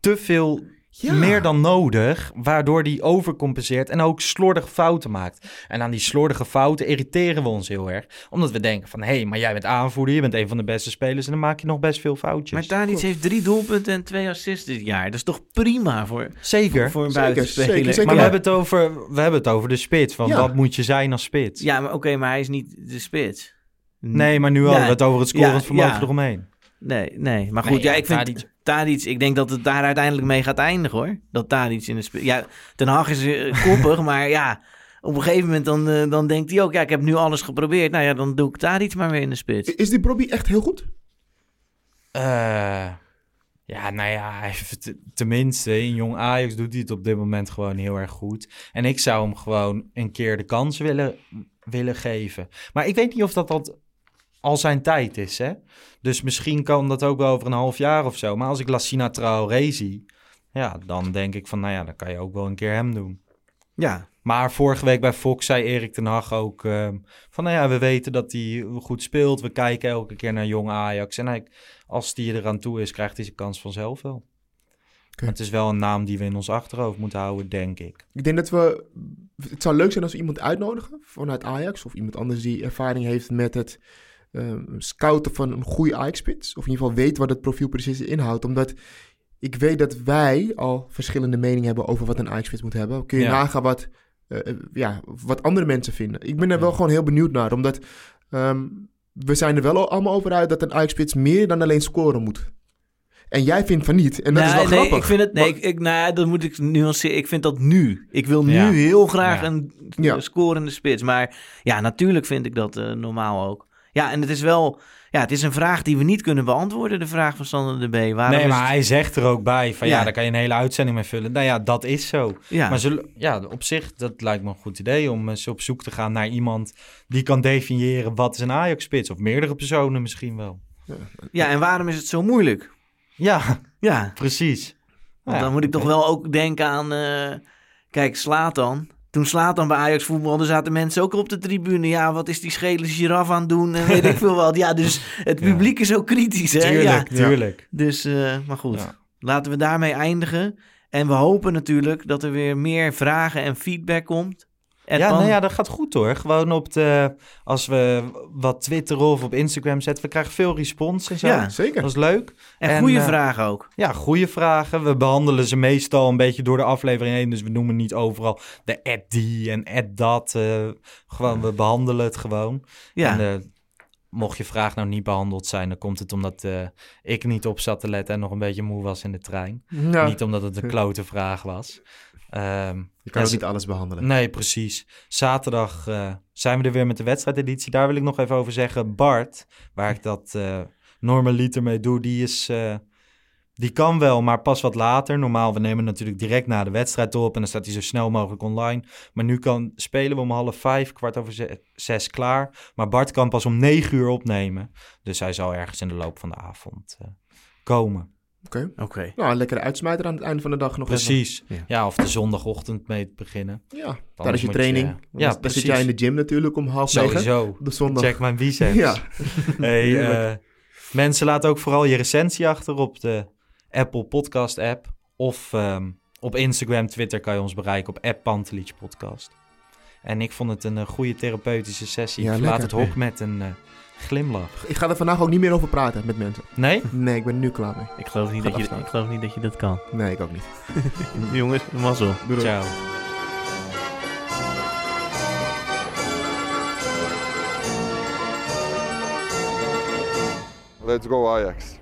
te veel Ja. meer dan nodig... waardoor hij overcompenseert en ook slordige fouten maakt. En aan die slordige fouten irriteren we ons heel erg. Omdat we denken van... hé, hey, maar jij bent aanvoerder, je bent een van de beste spelers... en dan maak je nog best veel foutjes. Maar Tadic heeft drie doelpunten en twee assists dit jaar. Dat is toch prima voor, Zeker. voor, voor een buitenspeler. zeker, zeker. Maar we Ja. hebben, het over, we hebben het over de spits. Van Ja. wat moet je zijn als spits? Ja, maar oké, maar hij is niet de spits. Nee, maar nu hadden we het over het scorend Ja, vermogen ja. eromheen. Nee, nee. Maar Nee, goed, ja, ja, ik vind Tadic- Tadic... Ik denk dat het daar uiteindelijk mee gaat eindigen, hoor. Dat Tadic in de spits... Ja, Ten Hag is eh, koppig, maar ja... Op een gegeven moment dan, eh, dan denkt hij ook... Ja, ik heb nu alles geprobeerd. Nou ja, dan doe ik Tadic maar weer in de spits. Is die Bobby echt heel goed? Eh, ja, nou ja, hij heeft het- tenminste in jong Ajax doet hij het op dit moment gewoon heel erg goed. En ik zou hem gewoon een keer de kans willen, willen geven. Maar ik weet niet of dat, dat al zijn tijd is, hè. Dus misschien kan dat ook wel over een half jaar of zo. Maar als ik Lassina Traoré zie, ja, dan denk ik van, nou ja, dan kan je ook wel een keer hem doen. Ja, Maar vorige week bij Fox zei Erik ten Hag ook ehm, van, nou ja, we weten dat hij goed speelt. We kijken elke keer naar jong Ajax. En hij, als die eraan toe is, krijgt hij zijn kans vanzelf wel. Het is wel een naam die we in ons achterhoofd moeten houden, denk ik. Ik denk dat we. Het zou leuk zijn als we iemand uitnodigen vanuit Ajax. Of iemand anders die ervaring heeft met het ehm, scouten van een goede Ajax-spits. Of in ieder geval weet wat het profiel precies inhoudt. Omdat ik weet dat wij al verschillende meningen hebben over wat een Ajax-spits moet hebben. Kun je Ja. nagaan wat, eh, eh, ja, wat andere mensen vinden. Ik ben er wel gewoon heel benieuwd naar. Omdat ehm, we zijn er wel allemaal over uit dat een Ajax-spits meer dan alleen scoren moet. En jij vindt van niet. En dat is nee, wel nee, grappig. ik vind het... Nee, Maar- ik, ik, nou, dat moet ik nuanceren. Ik vind dat nu. Ik wil nu Ja. heel graag Ja. een Ja. scorende spits. Maar ja, natuurlijk vind ik dat eh, normaal ook. Ja, en het is wel... Ja, het is een vraag die we niet kunnen beantwoorden. De vraag van Sander de B. Waarom nee, maar het- hij zegt er ook bij van ja. Ja. daar kan je een hele uitzending mee vullen. Nou ja, dat is zo. Ja. Maar zullen, ja, op zich, dat lijkt me een goed idee om eens op zoek te gaan naar iemand die kan definiëren wat is een Ajax-spits. Of meerdere personen misschien wel. ja, en waarom is het zo moeilijk? Ja, Ja, precies. Want Ja, dan moet ik toch wel ook denken aan... eh, kijk, Slatan. Toen Slatan bij Ajax voetbalde, zaten mensen ook op de tribune. Ja, wat is die schele giraf aan het doen? En weet ik veel wat. Ja, dus het Ja. publiek is ook kritisch, hè? Ja. Tuurlijk, tuurlijk. Dus, eh, maar goed. Ja. Laten we daarmee eindigen. En we hopen natuurlijk dat er weer meer vragen en feedback komt. En ja, dan- nou ja, dat gaat goed hoor. Gewoon op de, als we wat twitteren of op Instagram zetten, we krijgen veel respons en zo. Ja, Zeker. Dat is leuk. en en, goede eh, vragen ook. Ja, goede vragen. We behandelen ze meestal een beetje door de aflevering heen. Dus we noemen niet overal de ad die en ad dat. eh, gewoon, we behandelen het gewoon. Ja, En, eh, mocht je vraag nou niet behandeld zijn, dan komt het omdat ik niet op zat te letten en nog een beetje moe was in de trein. Ja. Niet omdat het een klote vraag was. Ehm, Je kan ook niet alles behandelen. Nee, precies. Zaterdag eh, zijn we er weer met de wedstrijdeditie. Daar wil ik nog even over zeggen. Bart, waar ik dat eh normaliter mee doe, die is... eh, die kan wel, maar pas wat later. Normaal, we nemen natuurlijk direct na de wedstrijd op en dan staat hij zo snel mogelijk online. Maar nu kan, spelen we om half vijf, kwart over ze- zes klaar. Maar Bart kan pas om negen uur opnemen. Dus hij zal ergens in de loop van de avond komen. Oké. oké. Nou, een lekkere uitsmijter aan het einde van de dag nog even. Precies. Ja. Ja. of de zondagochtend mee te beginnen. Ja, daar Anders is je training. ja, Dan- dan zit jij in de gym natuurlijk om half negen. Sowieso. De zondag. Check mijn biceps. Ja. Hey, eh, mensen, laat ook vooral je recensie achter op de Apple Podcast app. Of ehm, op Instagram, Twitter kan je ons bereiken op Pantelich Podcast. En ik vond het een eh, goede therapeutische sessie. Ja, ik verlaat lekker. het hok met een eh, glimlach. Ik ga er vandaag ook niet meer over praten met mensen. Nee? Nee, ik ben nu klaar mee. Ik geloof, niet dat je, afstaan. ik geloof niet dat je dat kan. Nee, ik ook niet. Jongens, mazzel. Doei doei. Ciao. Let's go Ajax.